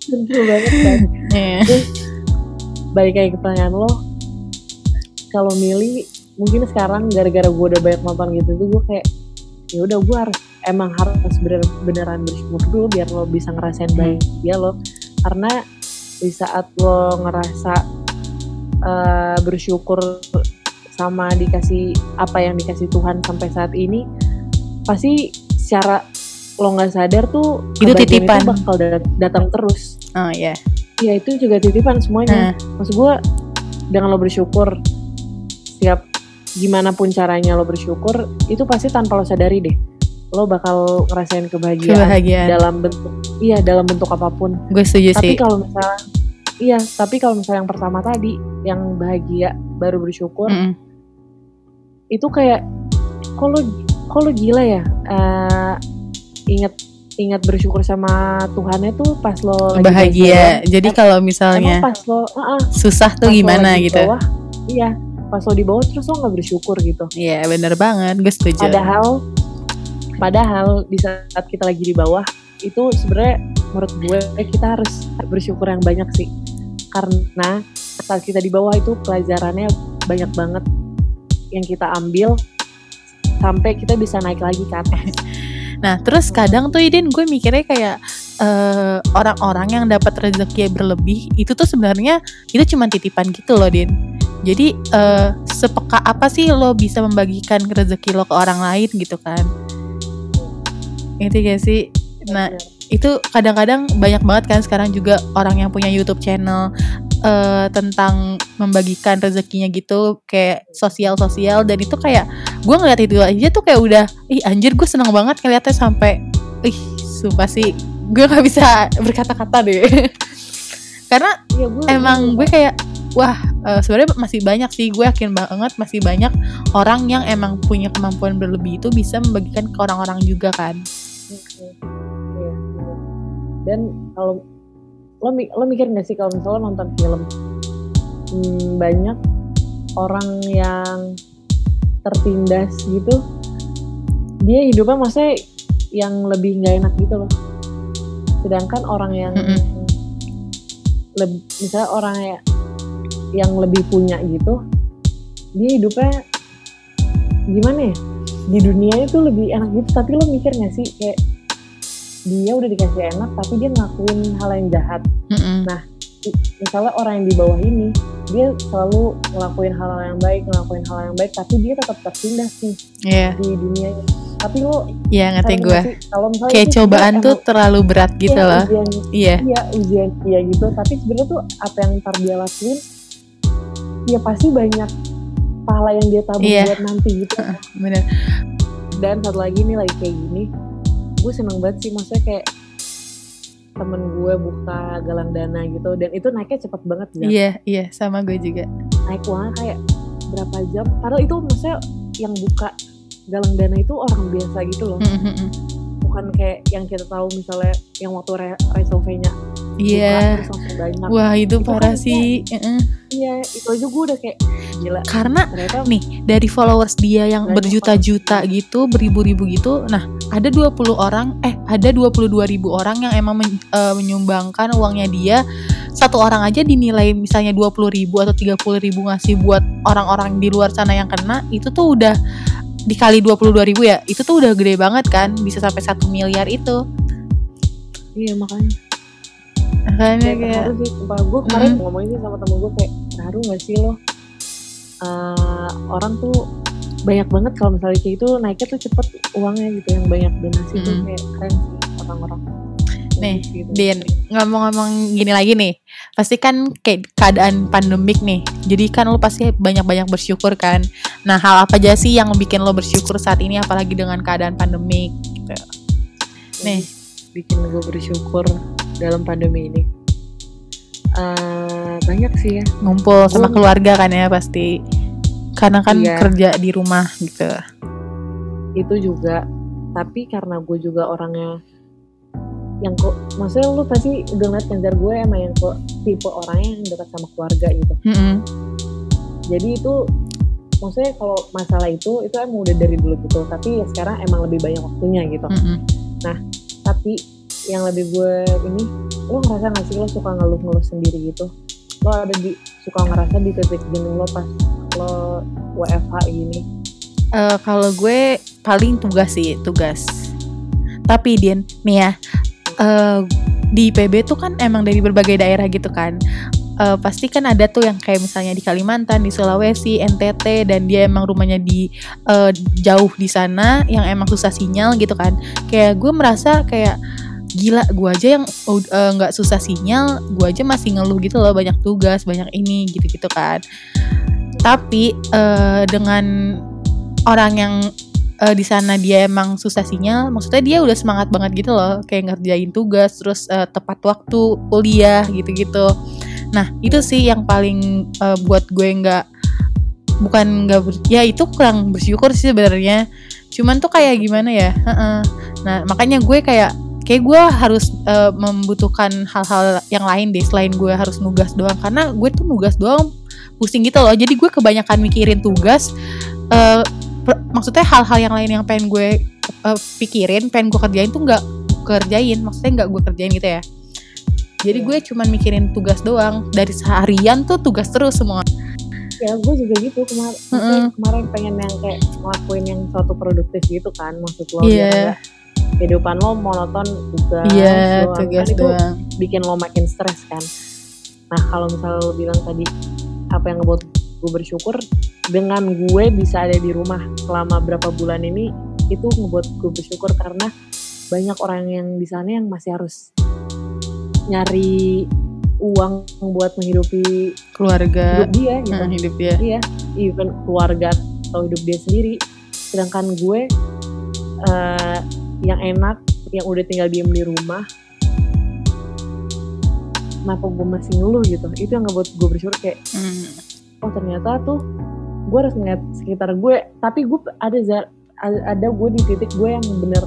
Betul banget kan Iya. balik kayak ke pertanyaan lo kalau milih mungkin sekarang gara-gara gue udah banyak nonton gitu tuh gue kayak ya udah gue harus emang harus bener beneran bersyukur dulu biar lo bisa ngerasain Hmm. bahagia lo karena di saat lo ngerasa eh, bersyukur sama dikasih apa yang dikasih Tuhan sampai saat ini pasti secara lo nggak sadar tuh Itu titipan. itu bakal dat- datang terus Oh iya. ya itu juga titipan semuanya Nah, maksud gue dengan lo bersyukur setiap gimana pun caranya lo bersyukur itu pasti tanpa lo sadari deh lo bakal ngerasain kebahagiaan kebahagiaan. dalam bentuk iya dalam bentuk apa pun Gue setuju tapi sih. kalau misalnya iya tapi kalau misalnya yang pertama tadi yang bahagia baru bersyukur Mm-mm. itu kayak kok lo kok lo gila ya Eh, inget ingat bersyukur sama Tuhannya tuh pas lo lagi Bahagia. Jadi kalau misalnya pas lo ah, ah, susah tuh pas lo gimana gitu. bawah, iya pas lo di bawah terus lo nggak bersyukur gitu Iya bener banget. Gue setuju. padahal padahal di saat kita lagi di bawah itu sebenarnya menurut gue kita harus bersyukur yang banyak sih karena saat kita di bawah itu pelajarannya banyak banget yang kita ambil sampai kita bisa naik lagi ke atas Nah terus kadang tuh Idin gue mikirnya kayak eh, orang-orang yang dapat rezeki berlebih itu tuh sebenarnya itu cuma titipan gitu loh Din. Jadi eh, sepeka apa sih lo bisa membagikan rezeki lo ke orang lain gitu kan? Itu gak sih? Nah itu kadang-kadang banyak banget kan sekarang juga orang yang punya YouTube channel eh, tentang membagikan rezekinya gitu kayak sosial-sosial dan itu kayak gue ngeliat itu aja tuh kayak udah ih anjir gue seneng banget ngeliatnya sampai ih sumpah sih gue nggak bisa berkata-kata deh karena Iya, gue emang gue kayak wah eh, sebenarnya masih banyak sih gue yakin banget masih banyak orang yang emang punya kemampuan berlebih itu bisa membagikan ke orang-orang juga kan. Iya, bener. Dan kalau lo lo mikir gak sih kalau misalnya lo nonton film hmm, banyak orang yang tertindas gitu dia hidupnya maksudnya yang lebih nggak enak gitu loh sedangkan orang yang Mm-mm. leb- misalnya orang ya- yang lebih punya gitu dia hidupnya gimana ya di dunia itu lebih enak gitu tapi lo mikir gak sih kayak dia udah dikasih enak tapi dia ngelakuin hal yang jahat Mm-mm. misalnya orang yang di bawah ini dia selalu ngelakuin hal yang baik ngelakuin hal yang baik tapi dia tetap tertindas nih Iya, di dunia tapi lo iya ngerti sadar gue. sih, Kayak cobaan tuh emang- terlalu berat gitu iya, loh. ujian Iya, iya ujian iya gitu tapi sebenarnya tuh apa yang ntar dia lakuin ya pasti banyak pahala yang dia tabung Iya. buat nanti gitu bener. dan satu lagi nih lagi kayak gini gue seneng banget sih maksudnya kayak temen gue buka galang dana gitu dan itu naiknya cepet banget Zat. Iya, iya sama gue juga. naik uangnya kayak berapa jam padahal itu maksudnya yang buka galang dana itu orang biasa gitu loh Mm-mm. Bukan kayak yang kita tahu misalnya yang waktu Re Resolve-nya Iya. banyak Wah itu Itu parah kan sih. Iya itu aja gue udah kayak gila Karena ternyata nih dari followers dia yang berjuta-juta gitu, beribu-ribu gitu. Nah, ada 20 orang eh ada 22 ribu orang yang emang men- eh, menyumbangkan uangnya dia. Satu orang aja dinilai misalnya 20 ribu atau 30 ribu ngasih buat orang-orang di luar sana yang kena, itu tuh udah dikali 22 ribu ya, itu tuh udah gede banget kan, bisa sampai satu miliar itu. iya makanya. Makanya kayak kayak, terharu sih sumpah. Gue kemarin ngomongin sih sama temen gue kayak terharu gak sih lo? Eh, orang tuh banyak banget kalau misalnya kayak itu naiknya tuh cepet uangnya gitu yang banyak donasi tuh Mm-mm. kayak keren sih orang-orang Nih, gitu. Din, ngomong-ngomong gini lagi nih, pasti kan kayak keadaan pandemik nih, jadi kan lo pasti banyak-banyak bersyukur kan. Nah, hal apa aja sih yang bikin lo bersyukur saat ini, apalagi dengan keadaan pandemik? Gitu. Nih. bikin gue bersyukur dalam pandemi ini Eh, banyak sih ya Ngumpul sama keluarga kan ya pasti, karena kan Iya. kerja di rumah gitu. itu juga tapi karena gue juga orangnya yang kok maksudnya lu pasti udah ngeliat kan Zar, gue emang yang kok tipe orangnya yang dekat sama keluarga gitu Mm-mm. jadi itu maksudnya kalau masalah itu itu emang udah dari dulu gitu tapi ya sekarang emang lebih banyak waktunya gitu Mm-mm. tapi yang lebih gue ini lo ngerasa gak sih lo suka ngeluh-ngeluh sendiri gitu lo ada di suka ngerasa di titik jenuh lo pas lo WFH gini Eh, kalau gue paling tugas sih tugas. Tapi Din, nih ya, eh, di IPB tuh kan emang dari berbagai daerah gitu kan. Eh, pasti kan ada tuh yang kayak misalnya di Kalimantan, di Sulawesi, NTT, dan dia emang rumahnya di eh, jauh di sana, yang emang susah sinyal gitu kan. Kayak gue merasa kayak gila gue aja yang nggak susah sinyal, gue aja masih ngeluh gitu loh banyak tugas, banyak ini gitu-gitu kan. Tapi eh, dengan orang yang eh, di sana dia emang susah sinyal, maksudnya dia udah semangat banget gitu loh, kayak ngerjain tugas, terus eh, tepat waktu kuliah gitu-gitu. Nah itu sih yang paling eh, buat gue nggak bukan nggak ber- ya itu kurang bersyukur sih sebenarnya. Cuman tuh kayak gimana ya? Nah makanya gue kayak kayak gue harus eh, membutuhkan hal-hal yang lain deh selain gue harus nugas doang karena gue tuh nugas doang pusing gitu loh. Jadi gue kebanyakan mikirin tugas. per- maksudnya hal-hal yang lain yang pengen gue eh, pikirin, pengen gue kerjain tuh nggak kerjain, maksudnya nggak gue kerjain gitu ya. Jadi Iya. gue cuman mikirin tugas doang. Dari seharian tuh tugas terus semua. ya gue juga gitu kemarin Mm-mm. kemarin pengen yang kayak ngelakuin yang suatu produktif gitu kan maksud lo Iya. biar kehidupan lo monoton tugas Iya, doang. tugas kan itu bikin lo makin stres kan nah kalau misalnya lo bilang tadi apa yang ngebuat gue bersyukur dengan gue bisa ada di rumah selama berapa bulan ini itu ngebuat gue bersyukur karena banyak orang yang di sana yang masih harus nyari uang buat menghidupi Keluarga, hidup dia gitu nah, hidup dia. iya even keluarga atau hidup dia sendiri sedangkan gue eh, yang enak yang udah tinggal diem di rumah kenapa gue masih ngeluh gitu itu yang ngebuat gue bersyukur kayak Hmm. Oh ternyata tuh gue harus ngeliat sekitar gue tapi gue ada ada gue di titik gue yang bener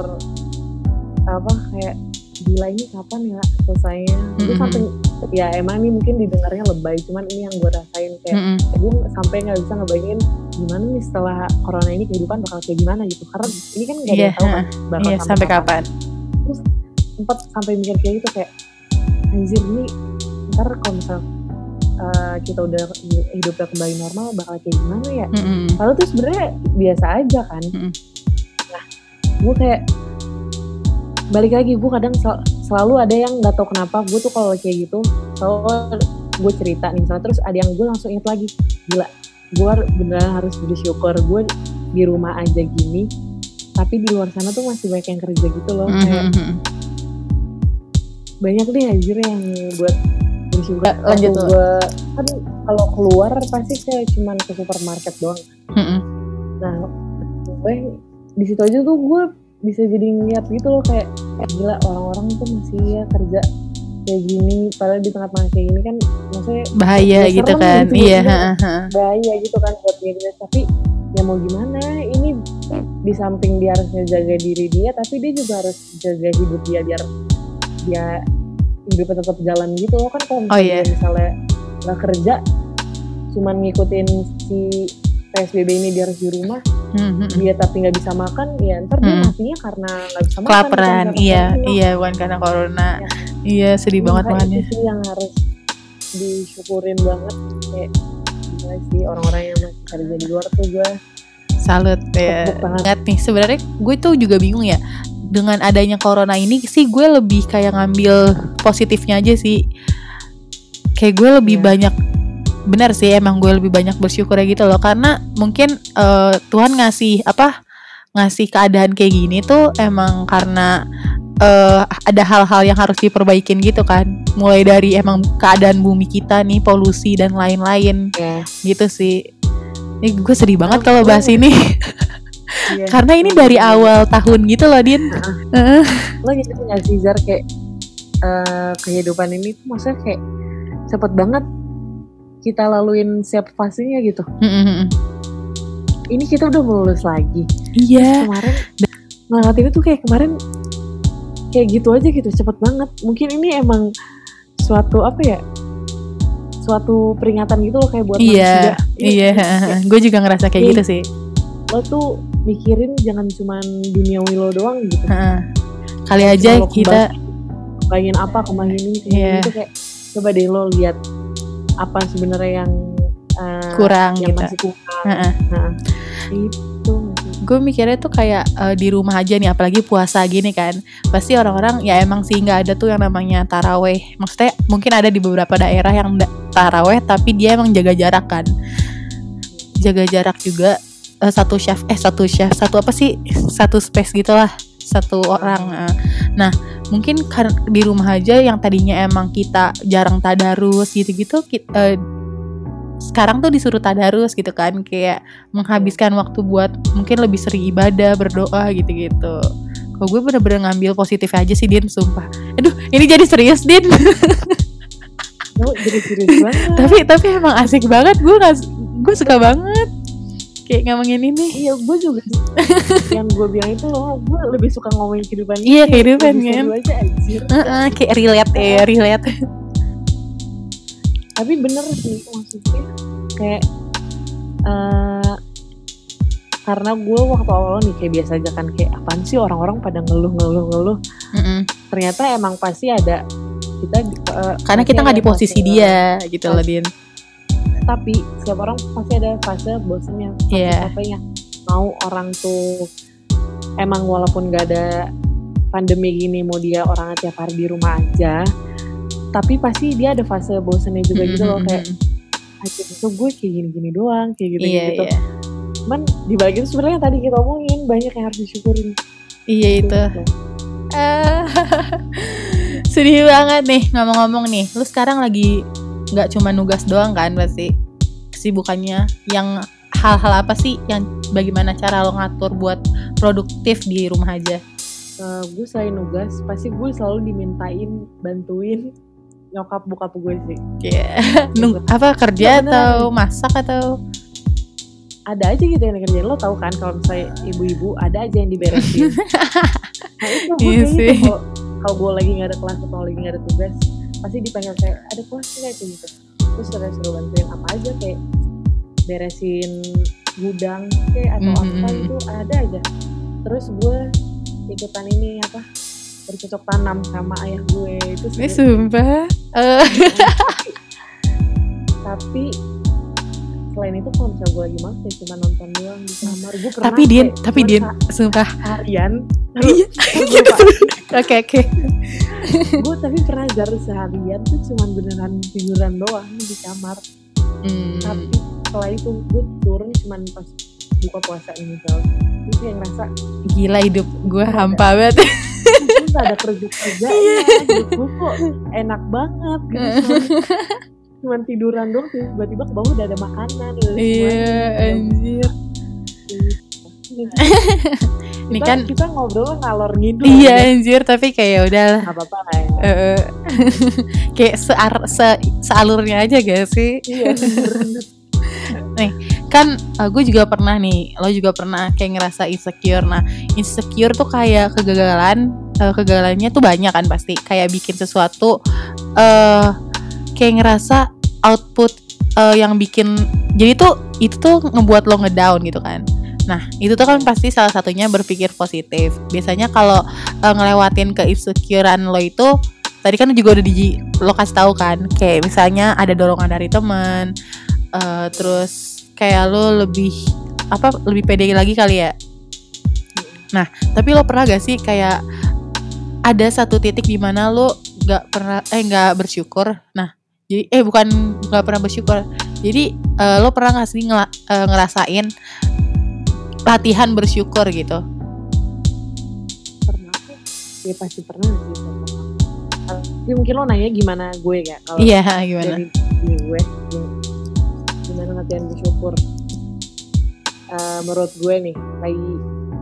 apa kayak gila ini kapan ya selesainya gue Mhm. sampai ya emang ini mungkin didengarnya lebay cuman ini yang gue rasain kayak Mm-mm. gue sampai nggak bisa ngebayangin gimana nih setelah corona ini kehidupan bakal kayak gimana gitu karena ini kan nggak ada yang tahu kan bakal Iya, sampai kapan? sempat sampai mikir kayak gitu kayak anjir nih ntar kalau misal uh, kita udah hidupnya kembali normal bakal kayak gimana ya Mm-mm. Lalu tuh sebenarnya biasa aja kan. Mm-mm. Nah, gue kayak balik lagi gue kadang sel- selalu ada yang nggak tahu kenapa gue tuh kalau kayak gitu selalu gue cerita nih misalnya terus ada yang gue langsung inget lagi gila gue beneran harus bersyukur gue di rumah aja gini tapi di luar sana tuh masih banyak yang kerja gitu loh kayak Mhm. banyak deh anjir yang buat bersyukur Ya, lanjut Waktu dulu. gue kan kalau keluar pasti kayak cuman ke supermarket doang. Nah, gue di situ aja tuh gue bisa jadi ngeliat gitu loh kayak eh, gila orang-orang tuh masih ya kerja kayak gini padahal di tengah-tengah kayak gini kan maksudnya Bahaya Ya, gitu kan? gitu, Iya. bahaya gitu kan buat dia. tapi ya mau gimana ini di samping dia harus ngejaga diri dia tapi dia juga harus jaga hidup dia biar dia hidupnya tetap jalan gitu loh kan kalau Oh, misalnya iya. misalnya nggak kerja cuman ngikutin si PSBB ini dia harus di rumah Mhm. dia tapi nggak bisa makan ya ntar dia Hmm. matinya karena nggak bisa makan Kelaparan, iya, iya, bukan karena corona. Ya. Iya, sedih banget Makanya itu sih yang harus disyukurin banget kayak gimana sih orang-orang yang masih kerja di luar tuh gue Salut ya. Banget nih. Sebenarnya gue tuh juga bingung ya. Dengan adanya corona ini sih gue lebih kayak ngambil positifnya aja sih. Kayak gue lebih Iya. banyak benar sih emang gue lebih banyak bersyukur gitu loh. Karena mungkin eh, Tuhan ngasih apa ngasih keadaan kayak gini tuh emang karena eh, ada hal-hal yang harus diperbaikin gitu kan. Mulai dari emang keadaan bumi kita nih polusi dan lain-lain. Ya gitu sih. Ini gue sedih banget Oh, kalau bahas ini iya. karena ini dari awal tahun gitu loh Din. Lo gitu nggak sih Zar kayak eh, kehidupan ini tuh maksudnya kayak cepet banget kita laluin setiap fasenya gitu. Ini kita udah mau lulus lagi. Iya. Kemarin ngelewatin itu kayak kemarin kayak gitu aja gitu cepet banget. Mungkin ini emang suatu apa ya suatu peringatan gitu loh kayak buat iya manusia. iya. Kayak gue juga ngerasa kayak Iya. gitu sih. lo tuh mikirin jangan cuman duniawi lo doang gitu. Heeh. kali aja Kalau kita kembangin apa kembangin ini Iya. itu kayak coba deh lo lihat apa sebenarnya yang eh, kurang yang gitu. masih kurang. Heeh. nah itu gue mikirnya tuh kayak eh, di rumah aja nih apalagi puasa gini kan. Pasti orang-orang ya emang sih nggak ada tuh yang namanya taraweh. Maksudnya mungkin ada di beberapa daerah yang da- taraweh tapi dia emang jaga jarak kan. Jaga jarak juga eh, satu chef eh satu chef satu apa sih? Satu space gitulah satu orang eh. nah mungkin di rumah aja yang tadinya emang kita jarang tadarus gitu-gitu ki- eh, sekarang tuh disuruh tadarus gitu kan kayak menghabiskan waktu buat mungkin lebih sering ibadah berdoa gitu-gitu. Kalau gue bener-bener ngambil positif aja sih Din sumpah. Aduh ini jadi serius Din. Lo jadi serius banget. Tapi tapi emang asik banget gue nggak gue suka banget kayak ngomongin ini Iya, gue juga yang gue bilang itu loh, gue lebih suka ngomongin kehidupan Iya, kehidupan, kan? aja anjir. Heeh, kayak relate ya relate Tapi bener sih maksudnya kayak eh karena gue waktu awal nih kayak biasa aja kan kayak apaan sih orang-orang pada ngeluh ngeluh ngeluh. Mm-mm. Ternyata emang pasti ada kita eh, karena kita nggak di posisi dia gitu loh Din Tapi setiap orang pasti ada fase bosennya, Iya. capeknya. Mau orang tuh emang walaupun gak ada pandemi gini mau dia orang tiap hari di rumah aja tapi pasti dia ada fase bosennya juga gitu loh kayak akhirnya tuh gue kayak gini-gini doang kayak gitu iya gitu iya cuman dibalik itu sebenarnya tadi kita omongin banyak yang harus disyukurin iya itu Gitu. Sedih banget nih ngomong-ngomong nih lu sekarang lagi nggak cuma nugas doang kan pasti kesibukannya. Yang hal-hal apa sih yang bagaimana cara lo ngatur buat produktif di rumah aja? Eh, gue selain nugas pasti gue selalu dimintain bantuin nyokap bokap gue sih. Kayak nung- apa kerja beneran. atau masak atau? Ada aja gitu yang dikerjain. Lo tau kan kalau misalnya ibu-ibu ada aja yang diberesin. Nah itu gue Iya gitu kalau gue lagi nggak ada kelas atau lagi nggak ada tugas pasti dipanggil kayak ada nggak kayak gitu terus suruh suruh bantuin apa aja kayak beresin gudang kayak atau Mhm, apa mhm. itu ada aja terus gue ikutan ini apa bercocok tanam sama ayah gue itu Ini seru. sumpah. Eh, tapi selain itu kalau misalnya gue lagi males ya cuma nonton doang di kamar gue pernah tapi kayak tapi Din, sumpah. seharian Iya. Oke oke. gue tapi pernah jar seharian tuh cuman beneran tiduran doang di kamar Hmm. tapi setelah itu gue turun cuman pas buka puasa ini misal gue kayak ngerasa Gila hidup gue hampa banget. gue gak ada kerja kerja Iya. hidup gue kok enak banget gitu cuman, cuman tiduran doang tiba-tiba ke bawah udah ada makanan Iya, semuanya. anjir. Ini kan kita ngobrol ngalor ngidul iya anjir, tapi kayak udah nggak apa-apa lah ya. Eh, kayak sear, se, sealurnya aja gak sih? iya bener kan gue juga pernah nih lo juga pernah kayak ngerasa insecure. Nah insecure tuh kayak kegagalan eh, kegagalannya tuh banyak kan pasti. Kayak bikin sesuatu eh kayak ngerasa output eh, yang bikin jadi tuh itu tuh ngebuat lo ngedown gitu kan nah itu tuh kan pasti salah satunya berpikir positif. Biasanya kalau eh, ngelewatin ke insecurean lo itu tadi kan juga udah di lo kasih tahu kan kayak misalnya ada dorongan dari temen eh, terus kayak lo lebih apa lebih pede lagi kali ya? Nah tapi lo pernah gak sih kayak ada satu titik di mana lo gak pernah eh nggak bersyukur? Nah jadi eh bukan nggak pernah bersyukur. Jadi eh, lo pernah gak sih ngela- ngerasain latihan bersyukur gitu. Pernah ya pasti pernah sih pernah. tapi mungkin lo nanya gimana gue ya kalau iya gimana? dari diri gue ya, gimana latihan bersyukur? Eh, menurut gue nih lagi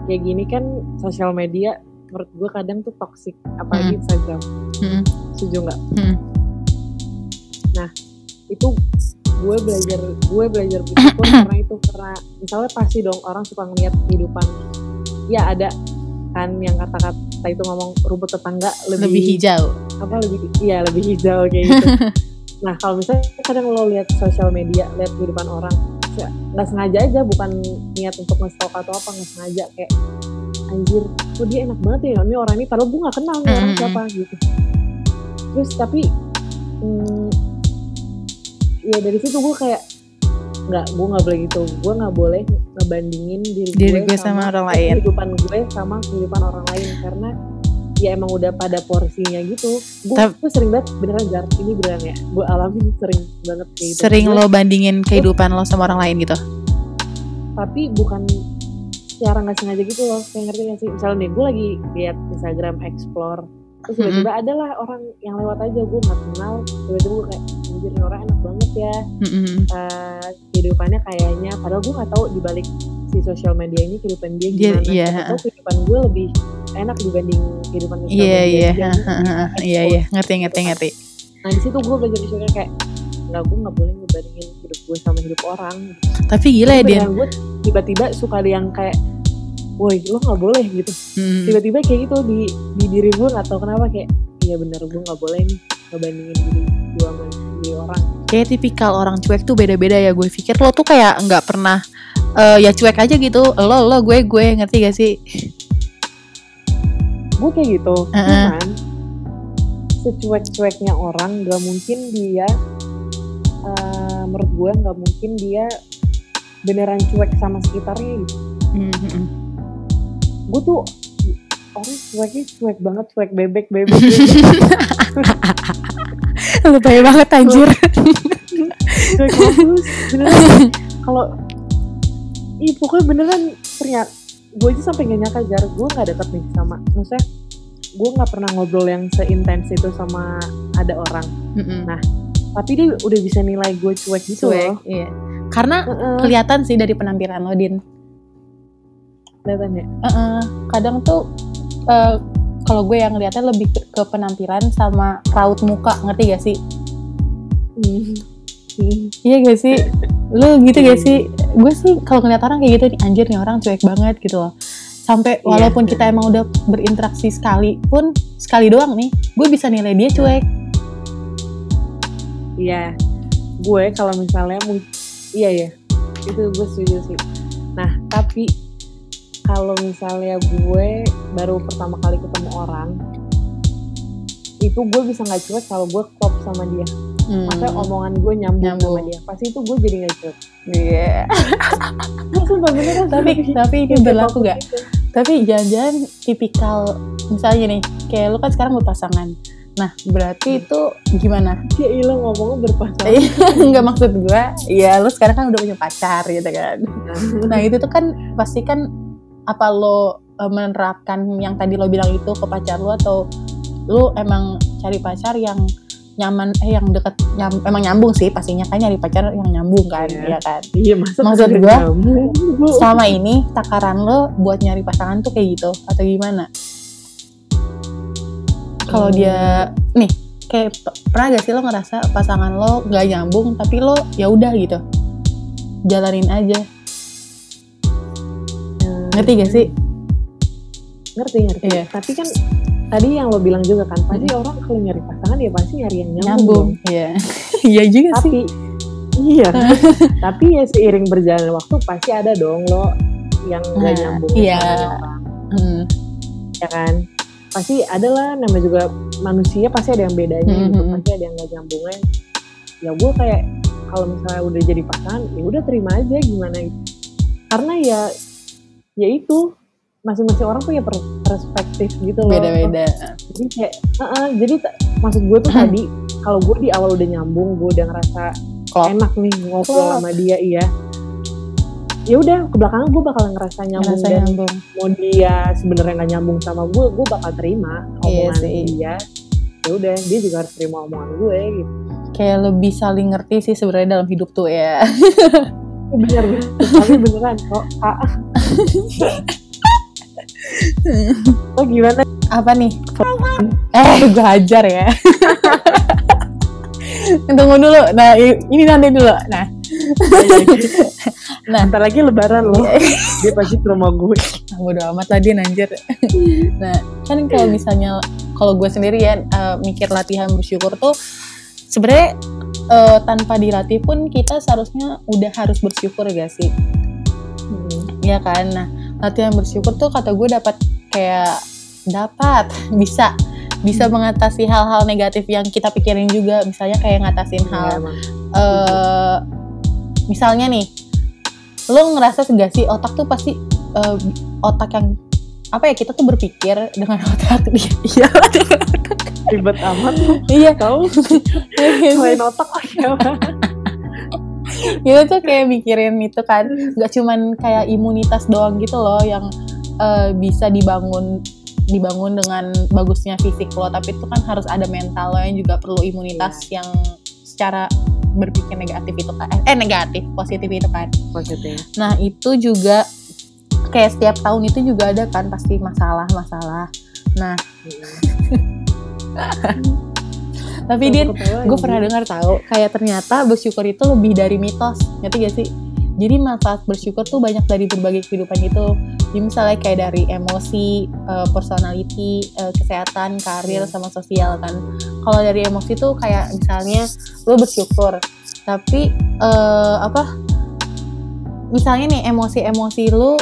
kayak gini kan sosial media menurut gue kadang tuh toxic apalagi Instagram. Mm-mm. setuju nggak? Mm-mm. itu gue belajar gue belajar bersyukur karena itu karena misalnya pasti dong orang suka ngeliat kehidupan ya ada kan yang kata-kata itu ngomong rumput tetangga lebih, lebih hijau. apa lebih iya lebih hijau kayak gitu. Nah kalau misalnya kadang lo lihat sosial media lihat kehidupan orang nggak sengaja aja bukan niat untuk nge-stalk atau apa nggak sengaja kayak anjir kok dia enak banget ya ini orang ini padahal gue nggak kenal nih orang siapa gitu. Terus tapi hmm, ya dari situ gue kayak nggak gue nggak boleh gitu. Gue nggak boleh ngebandingin diri, Diri gue sama orang lain. kehidupan gue sama kehidupan orang lain. Karena ya emang udah pada porsinya gitu. Gue gue sering banget beneran jar ini beneran ya gue alamin sering banget kayak gitu sering lo bandingin kehidupan lo sama orang lain gitu? Tapi bukan secara nggak sengaja gitu loh kayak ngerti gak sih? Misalnya nih gue lagi lihat Instagram explore terus tiba-tiba adalah orang yang lewat aja gue nggak kenal tiba-tiba gue kayak ini orang enak banget ya. Mm-mm. eh, kehidupannya kayaknya padahal gue nggak tahu dibalik si sosial media ini kehidupan dia Dia- gimana. iya, Siapa tahu kehidupan gue lebih enak dibanding kehidupan sosial iya media iya dia. iya iya. Ngerti ngerti ngerti. Nah di situ gue belajar bersyukur kayak nggak gue nggak boleh ngebandingin hidup gue sama hidup orang. Tapi gila ya Beneran gue tiba-tiba suka ada yang kayak woi lo nggak boleh gitu. Mm. tiba-tiba kayak gitu di di diri gue nggak tahu kenapa kayak iya bener gue nggak boleh nih ngebandingin diri gue sama diri orang. Kayak tipikal orang cuek tuh beda-beda ya gue pikir. Lo tuh kayak nggak pernah eh, ya cuek aja gitu. Lo lo gue gue ngerti gak sih? Gue kayak gitu Heeh. cuman secuek-cueknya orang gak mungkin dia eh, menurut gue nggak mungkin dia beneran cuek sama sekitarnya. Gitu Mm-mm. gue tuh orang cueknya cuek banget cuek bebek bebek lebay banget anjir. Kalau ih pokoknya beneran ternyata gue aja sampai gak nyangka jar. Gue nggak deket nih sama maksudnya gue nggak pernah ngobrol yang seintens itu sama ada orang. Mm-mm. tapi dia udah bisa nilai gue cuek gitu cuek loh. iya. Karena Heeh, kelihatan sih dari penampilan lo Din. Kelihatan ya? Heeh, kadang tuh eh, kalau gue yang ngeliatnya lebih ke, ke penampilan sama raut muka ngerti gak sih? Hmm. Iya gak sih? Lu gitu gak sih? Gue sih kalau ngeliat orang kayak gitu nih anjir nih orang cuek banget gitu loh. Sampai Iya. walaupun kita emang udah berinteraksi sekali pun sekali doang nih gue bisa nilai dia cuek. Iya, gue kalau misalnya iya ya, itu gue setuju sih. Nah, tapi kalau misalnya gue baru pertama kali ketemu orang, itu gue bisa nggak cuek kalau gue klop sama dia. Hmm. Omongan gue nyambung, Nyambung. sama dia. Pasti itu gue jadi nggak cuek. Iya. Sumpah beneran. tapi tapi ini berlaku fokus gak? gitu. Tapi jangan-jangan tipikal misalnya nih, kayak lu kan sekarang berpasangan. Nah, berarti itu gimana? Ya ilah ngomongnya berpasangan. Enggak maksud gua, ya lu sekarang kan udah punya pacar gitu kan. Nah, itu tuh kan pasti kan apa lo eh, menerapkan yang tadi lo bilang itu ke pacar lu atau lu emang cari pacar yang nyaman eh yang deket nyam, emang nyambung sih pastinya kan nyari pacar yang nyambung kan Iya. ya kan Iya masa Maksud Bu? selama ini takaran lo buat nyari pasangan tuh kayak gitu atau gimana kalau Hmm. dia nih kayak pernah gak sih lo ngerasa pasangan lo nggak nyambung tapi lo ya udah gitu jalanin aja Hmm. Ngerti gak sih? Ngerti ngerti. Iya. tapi kan tadi yang lo bilang juga kan pasti orang kalau nyari pasangan ya pasti nyari yang nyambung, iya. Iya juga sih. Tapi iya. Tapi ya seiring berjalan waktu pasti ada dong lo yang gak Nah, nyambung iya. Hmm, ya kan? Pasti ada lah namanya juga manusia pasti ada yang bedanya Hmm, gitu. hmm, pasti ada yang gak nyambungnya. Ya gue kayak kalau misalnya udah jadi pasangan ya udah terima aja gimana gitu. Karena ya ya itu masing-masing orang punya per- perspektif gitu loh beda-beda jadi kayak "Uh-uh." jadi t- maksud gue tuh tadi kalau gue di awal udah nyambung gue udah ngerasa Klop. enak nih ngobrol Klop. sama dia iya ya udah ke belakang gue bakal ngerasa nyambung ngerasa dan nyambung mau dia sebenarnya nggak nyambung sama gue gue bakal terima Iya omongan sih. dia ya udah dia juga harus terima omongan gue gitu kayak lebih saling ngerti sih sebenarnya dalam hidup tuh ya bener bener tapi beneran kok ah, lo gimana? Apa nih? Eh gue hajar ya. Tunggu dulu. Nah ini nanti dulu. Nah. Nah. Bentar lagi lebaran loh. Dia pasti ke rumah gue. Ah, bodo amat lah dia anjir. Nah kan kalau misalnya kalau gue sendiri ya eh, mikir latihan bersyukur tuh sebenarnya eh, tanpa dilatih pun kita seharusnya udah harus bersyukur gak sih? Hmm. Ya kan? Nah latihan bersyukur tuh kata gue dapat kayak dapat bisa bisa mengatasi hal-hal negatif yang kita pikirin juga. Misalnya kayak ngatasin Iya, hal emang. eh misalnya nih lo ngerasa gak sih otak tuh pasti eh, otak yang apa ya kita tuh berpikir dengan otak dia iya. Ribet amat iya. Tahu. Selain otak apa kita tuh kayak mikirin itu kan nggak cuman kayak imunitas doang gitu loh yang eh, bisa dibangun dibangun dengan bagusnya fisik lo tapi itu kan harus ada mental lo yang juga perlu imunitas yang secara berpikir negatif itu kan eh negatif positif itu kan. Maksudnya Nah itu juga kayak setiap tahun itu juga ada kan pasti masalah-masalah. Nah tapi dia gue pernah dengar tahu kayak ternyata bersyukur itu lebih dari mitos ngerti gak sih? Jadi manfaat bersyukur tuh banyak dari berbagai kehidupan itu. Jadi misalnya kayak dari emosi, eh, personality, eh, kesehatan, karir, sama sosial kan. Kalau dari emosi tuh kayak misalnya lo bersyukur, tapi eh, apa? Misalnya nih emosi-emosi lo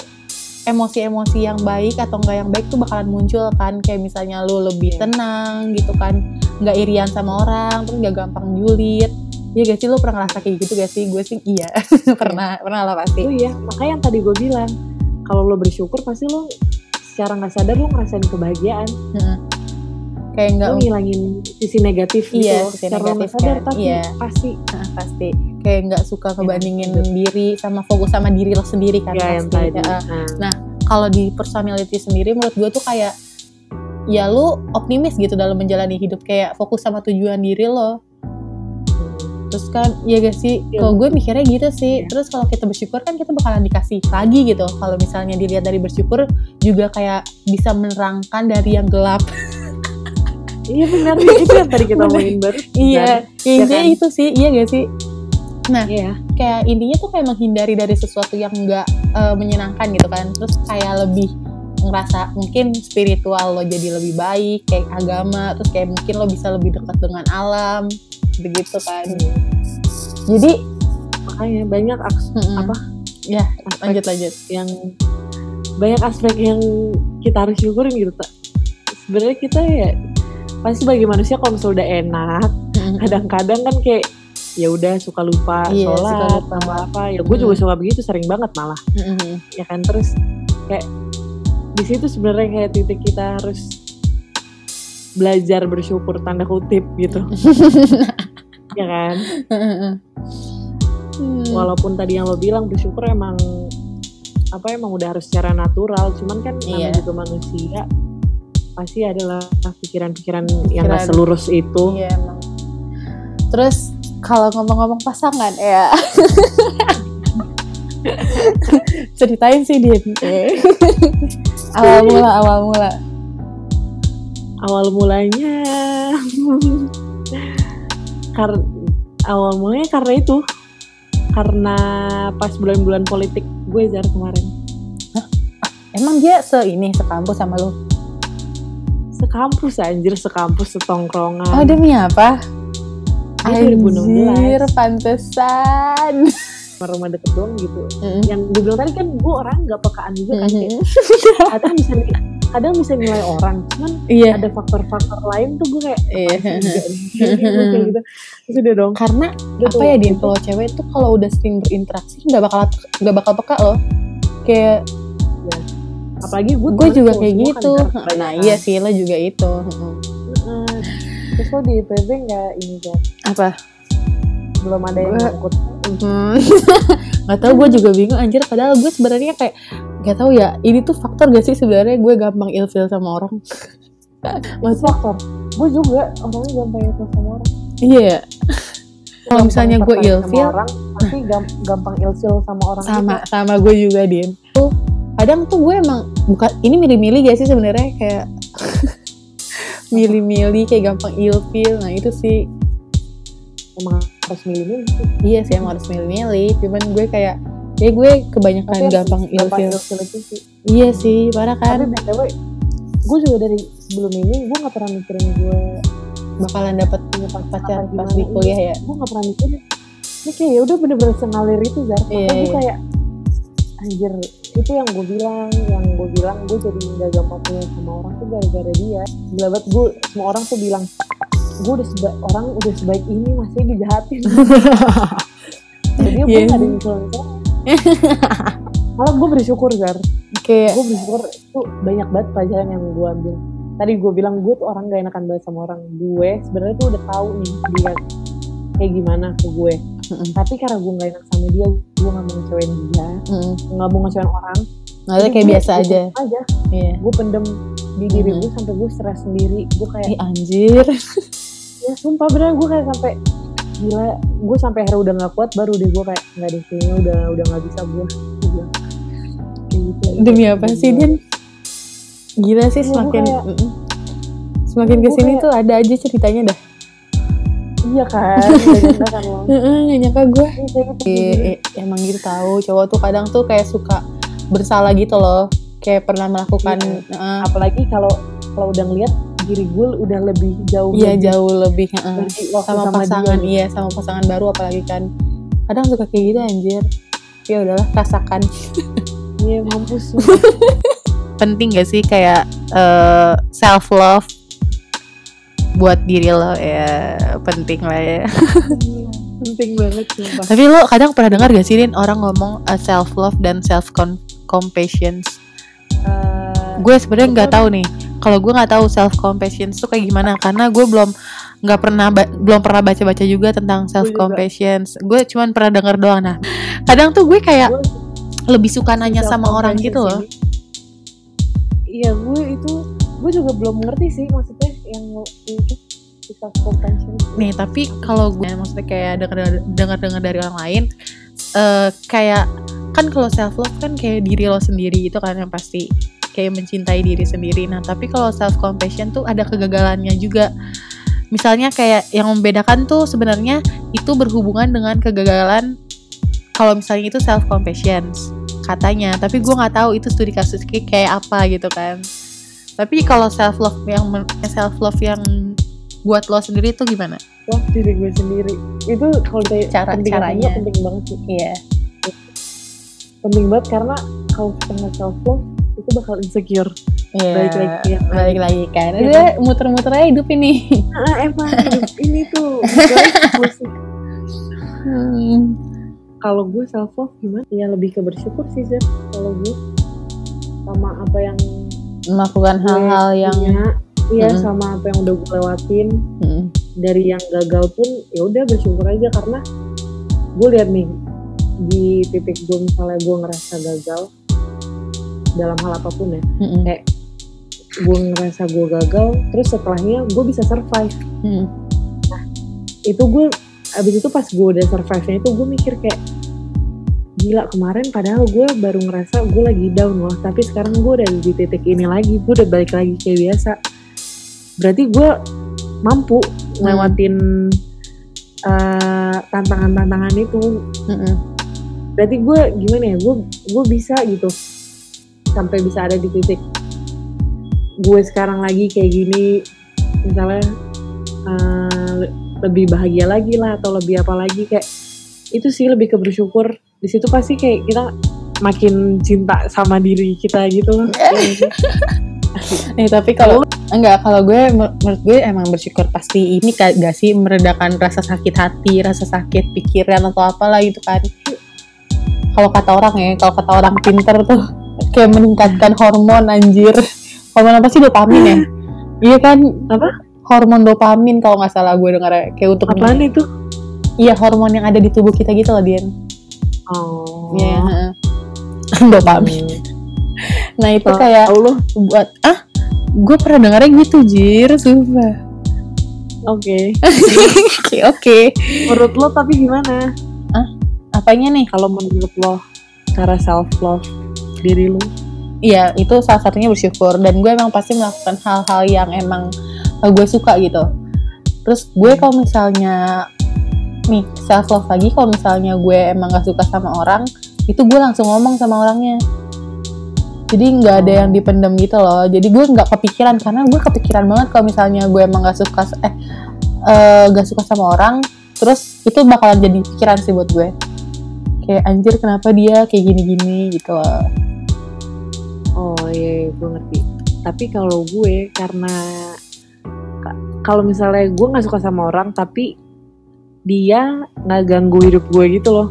emosi-emosi yang baik atau enggak yang baik tuh bakalan muncul kan kayak misalnya lu lebih Iya. tenang gitu kan nggak irian sama orang terus nggak gampang julid Iya gak sih lu pernah ngerasa kayak gitu gak sih gue sih iya pernah pernah lah pasti Oh iya, makanya yang tadi gue bilang, kalau lo bersyukur pasti lo secara nggak sadar lo ngerasain kebahagiaan, Heeh. kayak nggak lo ngilangin sisi negatif gitu Iya, loh. sisi secara negatif sadar kan, tapi iya. pasti Nah, pasti kayak nggak suka ngebandingin betul. diri sama fokus sama diri lo sendiri kan ya yang pasti tadi. Heeh. Nah, kalau di personality sendiri menurut gue tuh kayak ya lu optimis gitu dalam menjalani hidup kayak fokus sama tujuan diri lo. Terus kan ya gak sih? Iya. kalau gue mikirnya gitu sih. Iya. terus kalau kita bersyukur kan kita bakalan dikasih lagi gitu. Kalau misalnya dilihat dari bersyukur juga kayak bisa menerangkan dari yang gelap. Iya benar. Itu yang tadi kita omongin baru. iya. Ya, intinya kan? itu sih. Iya gak sih? Iya. kayak intinya tuh kayak menghindari dari sesuatu yang enggak menyenangkan gitu kan. Terus kayak lebih ngerasa mungkin spiritual lo jadi lebih baik kayak agama terus kayak mungkin lo bisa lebih dekat dengan alam begitu kan jadi makanya banyak aks- mm-mm. apa ya aspek lanjut lanjut yang banyak aspek yang kita harus syukurin gitu tak sebenarnya kita ya pasti bagi manusia kalau misalnya udah enak Mm-mm. kadang-kadang kan kayak ya udah suka lupa Iya, suka sholat lupa. sama apa ya gue juga Hmm. suka begitu sering banget malah Mm-mm. ya kan terus kayak di situ sebenarnya kayak titik kita harus belajar bersyukur tanda kutip gitu ya kan. Hmm. walaupun tadi yang lo bilang bersyukur emang apa emang udah harus secara natural cuman kan Iya. namanya juga manusia pasti adalah pikiran-pikiran yang gak selurus itu Iya emang. Terus kalau ngomong-ngomong pasangan ya. Ceritain sih Din. awal mula awal mula. awal mulanya karena awal mulanya karena itu karena pas bulan-bulan politik gue jar kemarin Emang dia se ini sekampus sama lu? sekampus anjir sekampus setongkrongan Oh demi apa? Dia 2016. Anjir, pantesan. rumah deket doang gitu Mm. yang gue bilang tadi kan gue orang nggak pekaan juga kan Mhm. kadang bisa kadang bisa nilai orang cuman Iya. ada faktor-faktor lain tuh gue kayak Iya. "Apaan sih, enggak nih?" kayak gitu terus udah dong Karena Udah apa tuh, ya gitu. kalau cewek tuh kalau udah sering berinteraksi nggak bakal nggak bakal peka loh. Kayak apalagi gue gue juga kayak kan gitu. Nah iya sih lo juga itu. Mm-mm. terus lo di IPB nggak ini kan Apa? Belum ada yang ngangkut. Hmm. nggak tahu gue juga bingung anjir. Padahal gue sebenarnya kayak nggak tahu ya ini tuh faktor gak sih sebenarnya gue gampang ilfil sama orang? Maksudnya faktor. Gue juga orangnya gampang ilfil sama orang. Iya. Kalau Gampang misalnya gue ilfil orang gam- gampang ilfil sama orang sama juga. sama gue juga din. Tuh kadang tuh gue emang bukan ini milih-milih gak sih sebenarnya? Kayak milih-milih kayak gampang ilfil nah itu sih. Emang harus milih-milih iya sih emang harus milih-milih. Cuman gue kayak ya gue kebanyakan Tapi gampang gampang ilfil. iya sih parah kan? Tapi btw gue juga dari sebelum ini gue gak pernah mikirin gue bakalan dapet punya pacar pas di kuliah ya? Gue gak pernah mikirin. Ini kayak ya udah bener-bener sengalir itu Zar Iya, makanya gue iya. kayak anjir itu yang gue bilang yang gue bilang gue jadi nggak gampang punya sama orang tuh gara-gara dia. Gila banget gue semua orang tuh bilang gue udah sebaik orang udah sebaik ini masih dijahatin. Jadi gue Iya. gak ada nyesel malah gue bersyukur Zar kayak gue bersyukur itu banyak banget pelajaran yang gue ambil. Tadi gue bilang gue tuh orang gak enakan banget sama orang. Gue sebenarnya tuh udah tahu nih dia kayak gimana ke gue. Mm-mm. tapi karena gue gak enak sama dia gue gak mau ngecewain dia. Mm, gak mau ngecewain orang. Jadi kayak gue- biasa gue aja. aja. Iya. Gue pendem di diri Mhm. gue sampai gue stres sendiri. Gue kayak Ih anjir ya sumpah bener gue kayak sampai gila gue sampai akhirnya udah gak kuat baru deh gue kayak nggak deh kayaknya udah udah nggak bisa gue gitu demi apa sih Gue- Din? Gila sih Iya, semakin kayak- mm-mm. semakin Gue ke sini kayak- tuh ada aja ceritanya dah. Iya kan gak kan lo. Nyangka gue Iya, gitu. Emang gitu tahu cowok tuh kadang tuh kayak suka bersalah gitu loh. Kayak pernah melakukan Iya. heeh. apalagi kalau kalau udah ngeliat diri gue udah lebih jauh iya lebih jauh lebih waktu sama, sama, pasangan dia. iya sama pasangan baru apalagi kan. Kadang suka kayak gitu anjir. Ya udahlah rasakan. Iya mampus penting gak sih kayak self love buat diri lo? Ya penting lah ya. Penting banget sumpah. Tapi lo kadang pernah dengar gak sih Din orang ngomong self love dan self compassion Eh, gue sebenarnya nggak tahu nih kalau gue nggak tahu self compassion tuh kayak gimana karena gue belum nggak pernah belum pernah baca baca juga tentang self compassion gue cuman pernah denger doang. Nah kadang tuh gue kayak gue lebih suka nanya sama orang gitu loh. iya gue itu gue juga belum ngerti sih maksudnya yang itu self compassion nih tapi kalau gue maksudnya kayak dengar dengar dengar dari orang lain eh kayak kan kalau self love kan kayak diri lo sendiri itu kan yang pasti kayak mencintai diri sendiri. Nah tapi kalau self compassion tuh ada kegagalannya juga. Misalnya kayak yang membedakan tuh sebenarnya itu berhubungan dengan kegagalan kalau misalnya itu self compassion katanya. Tapi gue nggak tahu itu studi kasus kayak kayak apa gitu kan. Tapi kalau self love yang self love yang buat lo sendiri tuh gimana? Love diri gue sendiri. Itu kalau ditanya Cara- penting caranya. penting banget sih. Iya. penting banget karena kalau kita nggak self love itu bakal insecure Iya. Balik lagi ya. Balik lagi kan. Iya. Udah muter-muter aja hidup ini. ah emang hidup ini tuh musik Hmm. kalau gue self love gimana ya lebih ke bersyukur sih Zed kalau gue sama apa yang Melakukan hal-hal yang iya Mm. sama apa yang udah gue lewatin Hmm. dari yang gagal pun ya udah bersyukur aja karena gue lihat nih di titik gue misalnya gue ngerasa gagal dalam hal apa pun ya Hmm. Kayak- gue ngerasa gue gagal terus setelahnya gue bisa survive Hmm. itu gue abis itu pas gue udah survive nya itu gue mikir kayak gila kemarin padahal gue baru ngerasa gue lagi down loh tapi sekarang gue udah di titik ini lagi gue udah balik lagi kayak biasa berarti gue mampu ngelewatin eh, tantangan-tantangan itu Hmm. berarti gue gimana ya gue gue bisa gitu sampai bisa ada di titik gue sekarang lagi kayak gini misalnya eh, le- lebih bahagia lagi lah atau lebih apa lagi kayak itu sih lebih ke bersyukur di situ pasti kayak kita makin cinta sama diri kita gitu loh Iya nggak sih? Nih tapi kalau enggak kalau gue menurut gue emang bersyukur pasti ini gak sih meredakan rasa sakit hati, rasa sakit pikiran atau apalah gitu kan. Kalau kata orang ya, kalau kata orang pinter tuh kayak meningkatkan hormon anjir. Hormon apa sih dopamin ya? Iya kan? Apa? Hormon dopamin kalau nggak salah gue dengar kayak untuk apaan itu Iya hormon yang ada di tubuh kita gitu loh Dian. oh Iya. heeh. dopamin. Nah itu kayak lo buat ah gue pernah dengarnya gitu jir sumpah oke oke oke menurut lo tapi gimana apanya nih kalau menurut lo cara self love diri lo iya itu salah satunya bersyukur. Dan gue emang pasti melakukan hal-hal yang emang eh, gue suka gitu. Terus gue kalau misalnya nih self love lagi kalau misalnya gue emang gak suka sama orang itu gue langsung ngomong sama orangnya. Jadi nggak ada yang dipendam gitu loh. Jadi gue nggak kepikiran karena gue kepikiran banget kalau misalnya gue emang gak suka eh eh, gak suka sama orang terus itu bakalan jadi pikiran sih buat gue. Kayak anjir kenapa dia kayak gini-gini? gitu loh Oh iya, gue ngerti. Tapi kalau gue karena ka- kalau misalnya gue nggak suka sama orang, tapi dia nggak ganggu hidup gue gitu loh.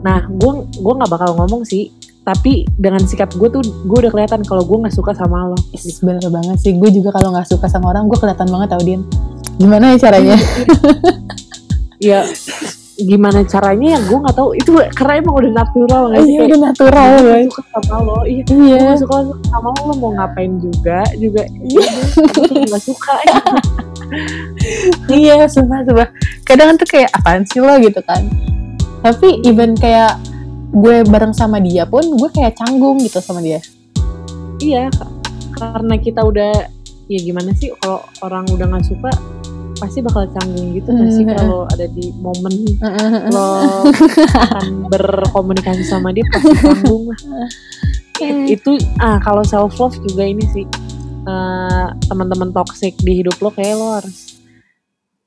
Nah, gue gue nggak bakal ngomong sih. Tapi dengan sikap gue tuh, gue udah kelihatan kalau gue nggak suka sama lo. Is, bener banget sih gue juga kalau nggak suka sama orang gue kelihatan banget tau Din gimana ya caranya Ya gimana caranya ya gue nggak tahu. Itu karena emang udah natural nggak sih? Iya udah natural gue suka sama lo. Iya iya. gue suka sama lo lo mau ngapain juga juga. Tuh nggak suka. Iya sumpah sumpah. Kadang tuh kayak apaan sih lo? gitu kan. Tapi even kayak gue bareng sama dia pun gue kayak canggung gitu sama dia. Iya, ka- karena kita udah ya gimana sih kalau orang udah nggak suka pasti bakal canggung gitu nggak sih Hmm. kalau ada di momen lo akan berkomunikasi sama dia pasti canggung lah. Hmm. Itu ah kalau self love juga ini sih eh, teman-teman toxic di hidup lo kayak lo harus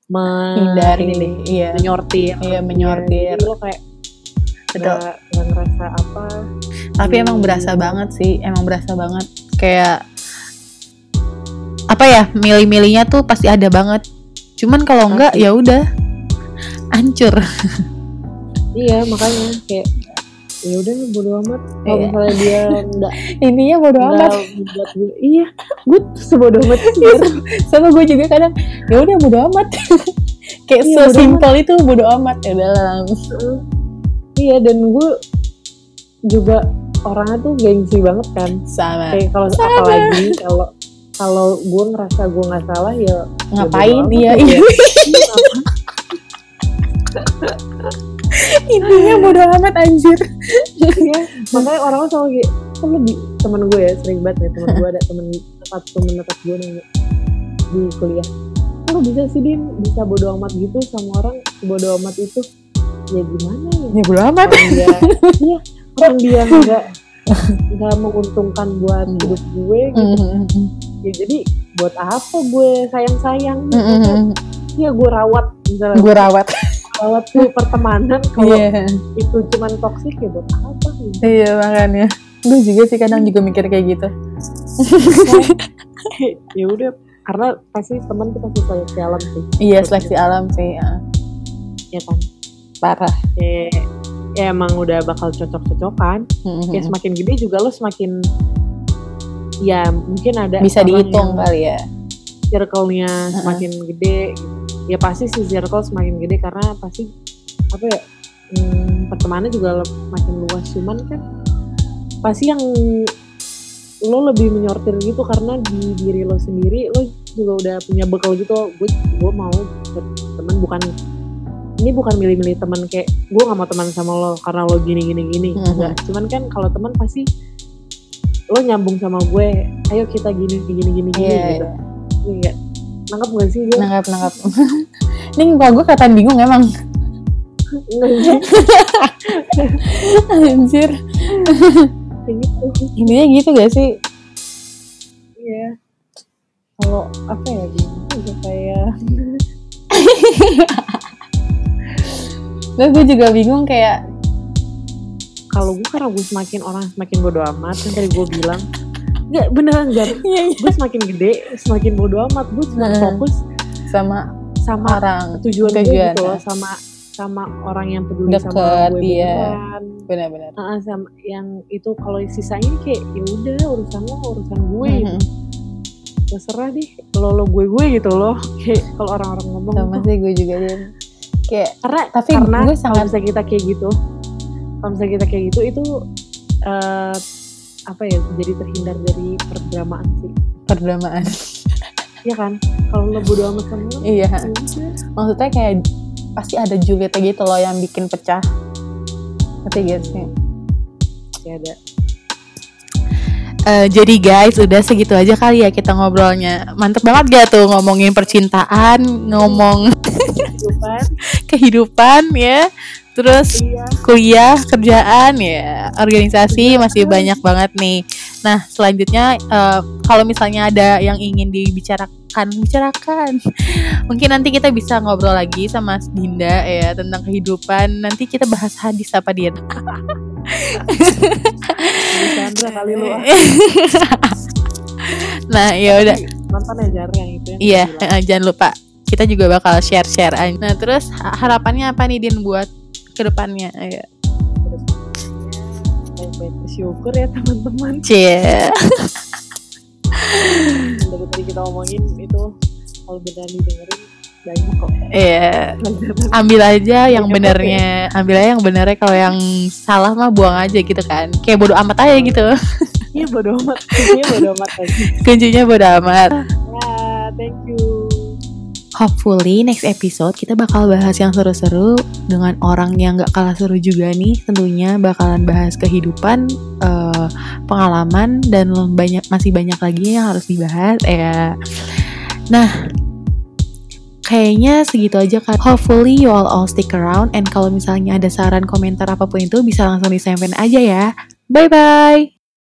me- hindari ini nih, iya menyortir. iya menyortir Jadi lo kayak Betul. ngerasa apa. tapi emang berasa banget sih emang berasa banget kayak apa ya milih-milihnya tuh pasti ada banget cuman kalau enggak ya udah. Hancur. Iya makanya kayak ya udah bodo amat. Kalau Iya. misalnya dia nggak intinya bodo amat. nggak buat gue iya gue sebodoh amat Iya, sama gue juga kadang ya udah bodo amat. Kayak Iya, sesimpel itu bodo amat ya dalam iya dan gue juga orangnya tuh gengsi banget kan. Sama. Kayak kalau apalagi kalau kalau gue ngerasa gue nggak salah ya ngapain? bodo iya amat iya. intinya bodo amat anjir. Iya, makanya orang selalu kayak kan lebih temen gue ya sering banget nih temen gue ada temen tempat temen tempat gue nanya di kuliah. "Kok lu bisa sih din? Bisa bodo amat gitu sama orang bodo amat itu? Ya gimana ya? Ya bodo amat. Orang dia. Iya orang dia nggak nggak menguntungkan buat hidup gue gitu. Mm-hmm. ya jadi buat apa gue sayang sayang Mm-hmm. iya gue rawat misalnya. Gue rawat. Rawat tuh pertemanan. Kalau iya. itu cuman toksik ya buat apa gitu iya makanya. Gue juga sih kadang juga mikir kayak gitu. Ya udah karena pasti teman tuh pasti seleksi alam sih. Iya seleksi alam sih ya. ya kan? Parah. Ya, ya emang udah bakal cocok-cocokan Mhm. ya semakin gede juga lo semakin ya mungkin ada bisa dihitung kali ya circle-nya semakin gede gitu. ya pasti si circle semakin gede karena pasti apa ya hmm, pertemanan juga makin luas cuman kan pasti yang lo lebih menyortir gitu karena di diri lo sendiri lo juga udah punya bekal gitu gue gue mau berteman bukan ini bukan milih-milih teman kayak gue gak mau teman sama lo karena lo gini gini gini Mhm. enggak cuman kan kalau teman pasti lo nyambung sama gue ayo kita gini gini gini gini iya gitu iya. Iya. Nangkep gak sih gue? nangkap nangkap ini muka gue kelihatan bingung emang anjir gitu. intinya gitu gak sih Iya. Kalau apa ya ya kayak Nah, gue juga bingung kayak kalau gue karena gue semakin orang semakin bodo amat kan tadi gue bilang. Nggak beneran Jar iya, gue semakin gede semakin bodo amat. Gue cuma Hmm. fokus sama sama orang tujuan, gue gitu loh ah. sama sama orang yang peduli sama Deket, gue iya. benar-benar. Ah, sama yang itu kalau sisanya kayak ya udah urusan lo urusan gue Mhm. terserah deh lo lo gue gue gitu loh. Kayak kalau orang-orang ngomong sama tuh sih gue juga dia kayak karena Tapi karena gue kalau sangat- misalnya kita kayak gitu kalau misalnya kita kayak gitu itu eh, apa ya jadi terhindar dari perdramaan sih. Perdramaan. Ya kan? Kalau lo bodo amat sama lo iya. ya maksudnya kayak pasti ada Julietnya gitu loh yang bikin pecah. Ngerti gak sih? Ya ada Eh, jadi guys, udah segitu aja kali ya kita ngobrolnya. Mantep banget gak tuh ngomongin percintaan, ngomong kehidupan kehidupan ya. Terus iya kuliah, kerjaan ya, organisasi masih banyak banget nih. Nah, selanjutnya eh, kalau misalnya ada yang ingin dibicarakan, bicarakan. Mungkin nanti kita bisa ngobrol lagi sama Dinda ya tentang kehidupan. Nanti kita bahas hadis apa dia. Sandra kali lo ah. nah, ya udah. nonton ya Jar yang itu yang Iya, eh, jangan lupa. Kita juga bakal share-share aja. Nah, terus ha- harapannya apa nih Din buat ke depannya? Ya, baik-baik bersyukur ya teman-teman Cie. dari tadi kita omongin itu kalau beneran didengerin banyak kok Iya. pelajaran Ambil aja yang benernya. Ambil aja yang benernya kalau yang salah mah buang aja gitu kan. Kayak bodo amat aja gitu. iya bodo amat iya bodo amat aja Kuncinya bodo amat. ya thank you Hopefully next episode kita bakal bahas yang seru-seru dengan orang yang gak kalah seru juga nih. Tentunya bakalan bahas kehidupan, eh, pengalaman dan banyak masih banyak lagi yang harus dibahas ya. Nah, kayaknya segitu aja kan. Hopefully you all all stick around and kalau misalnya ada saran komentar apa pun itu bisa langsung disampaikan aja ya. Bye bye.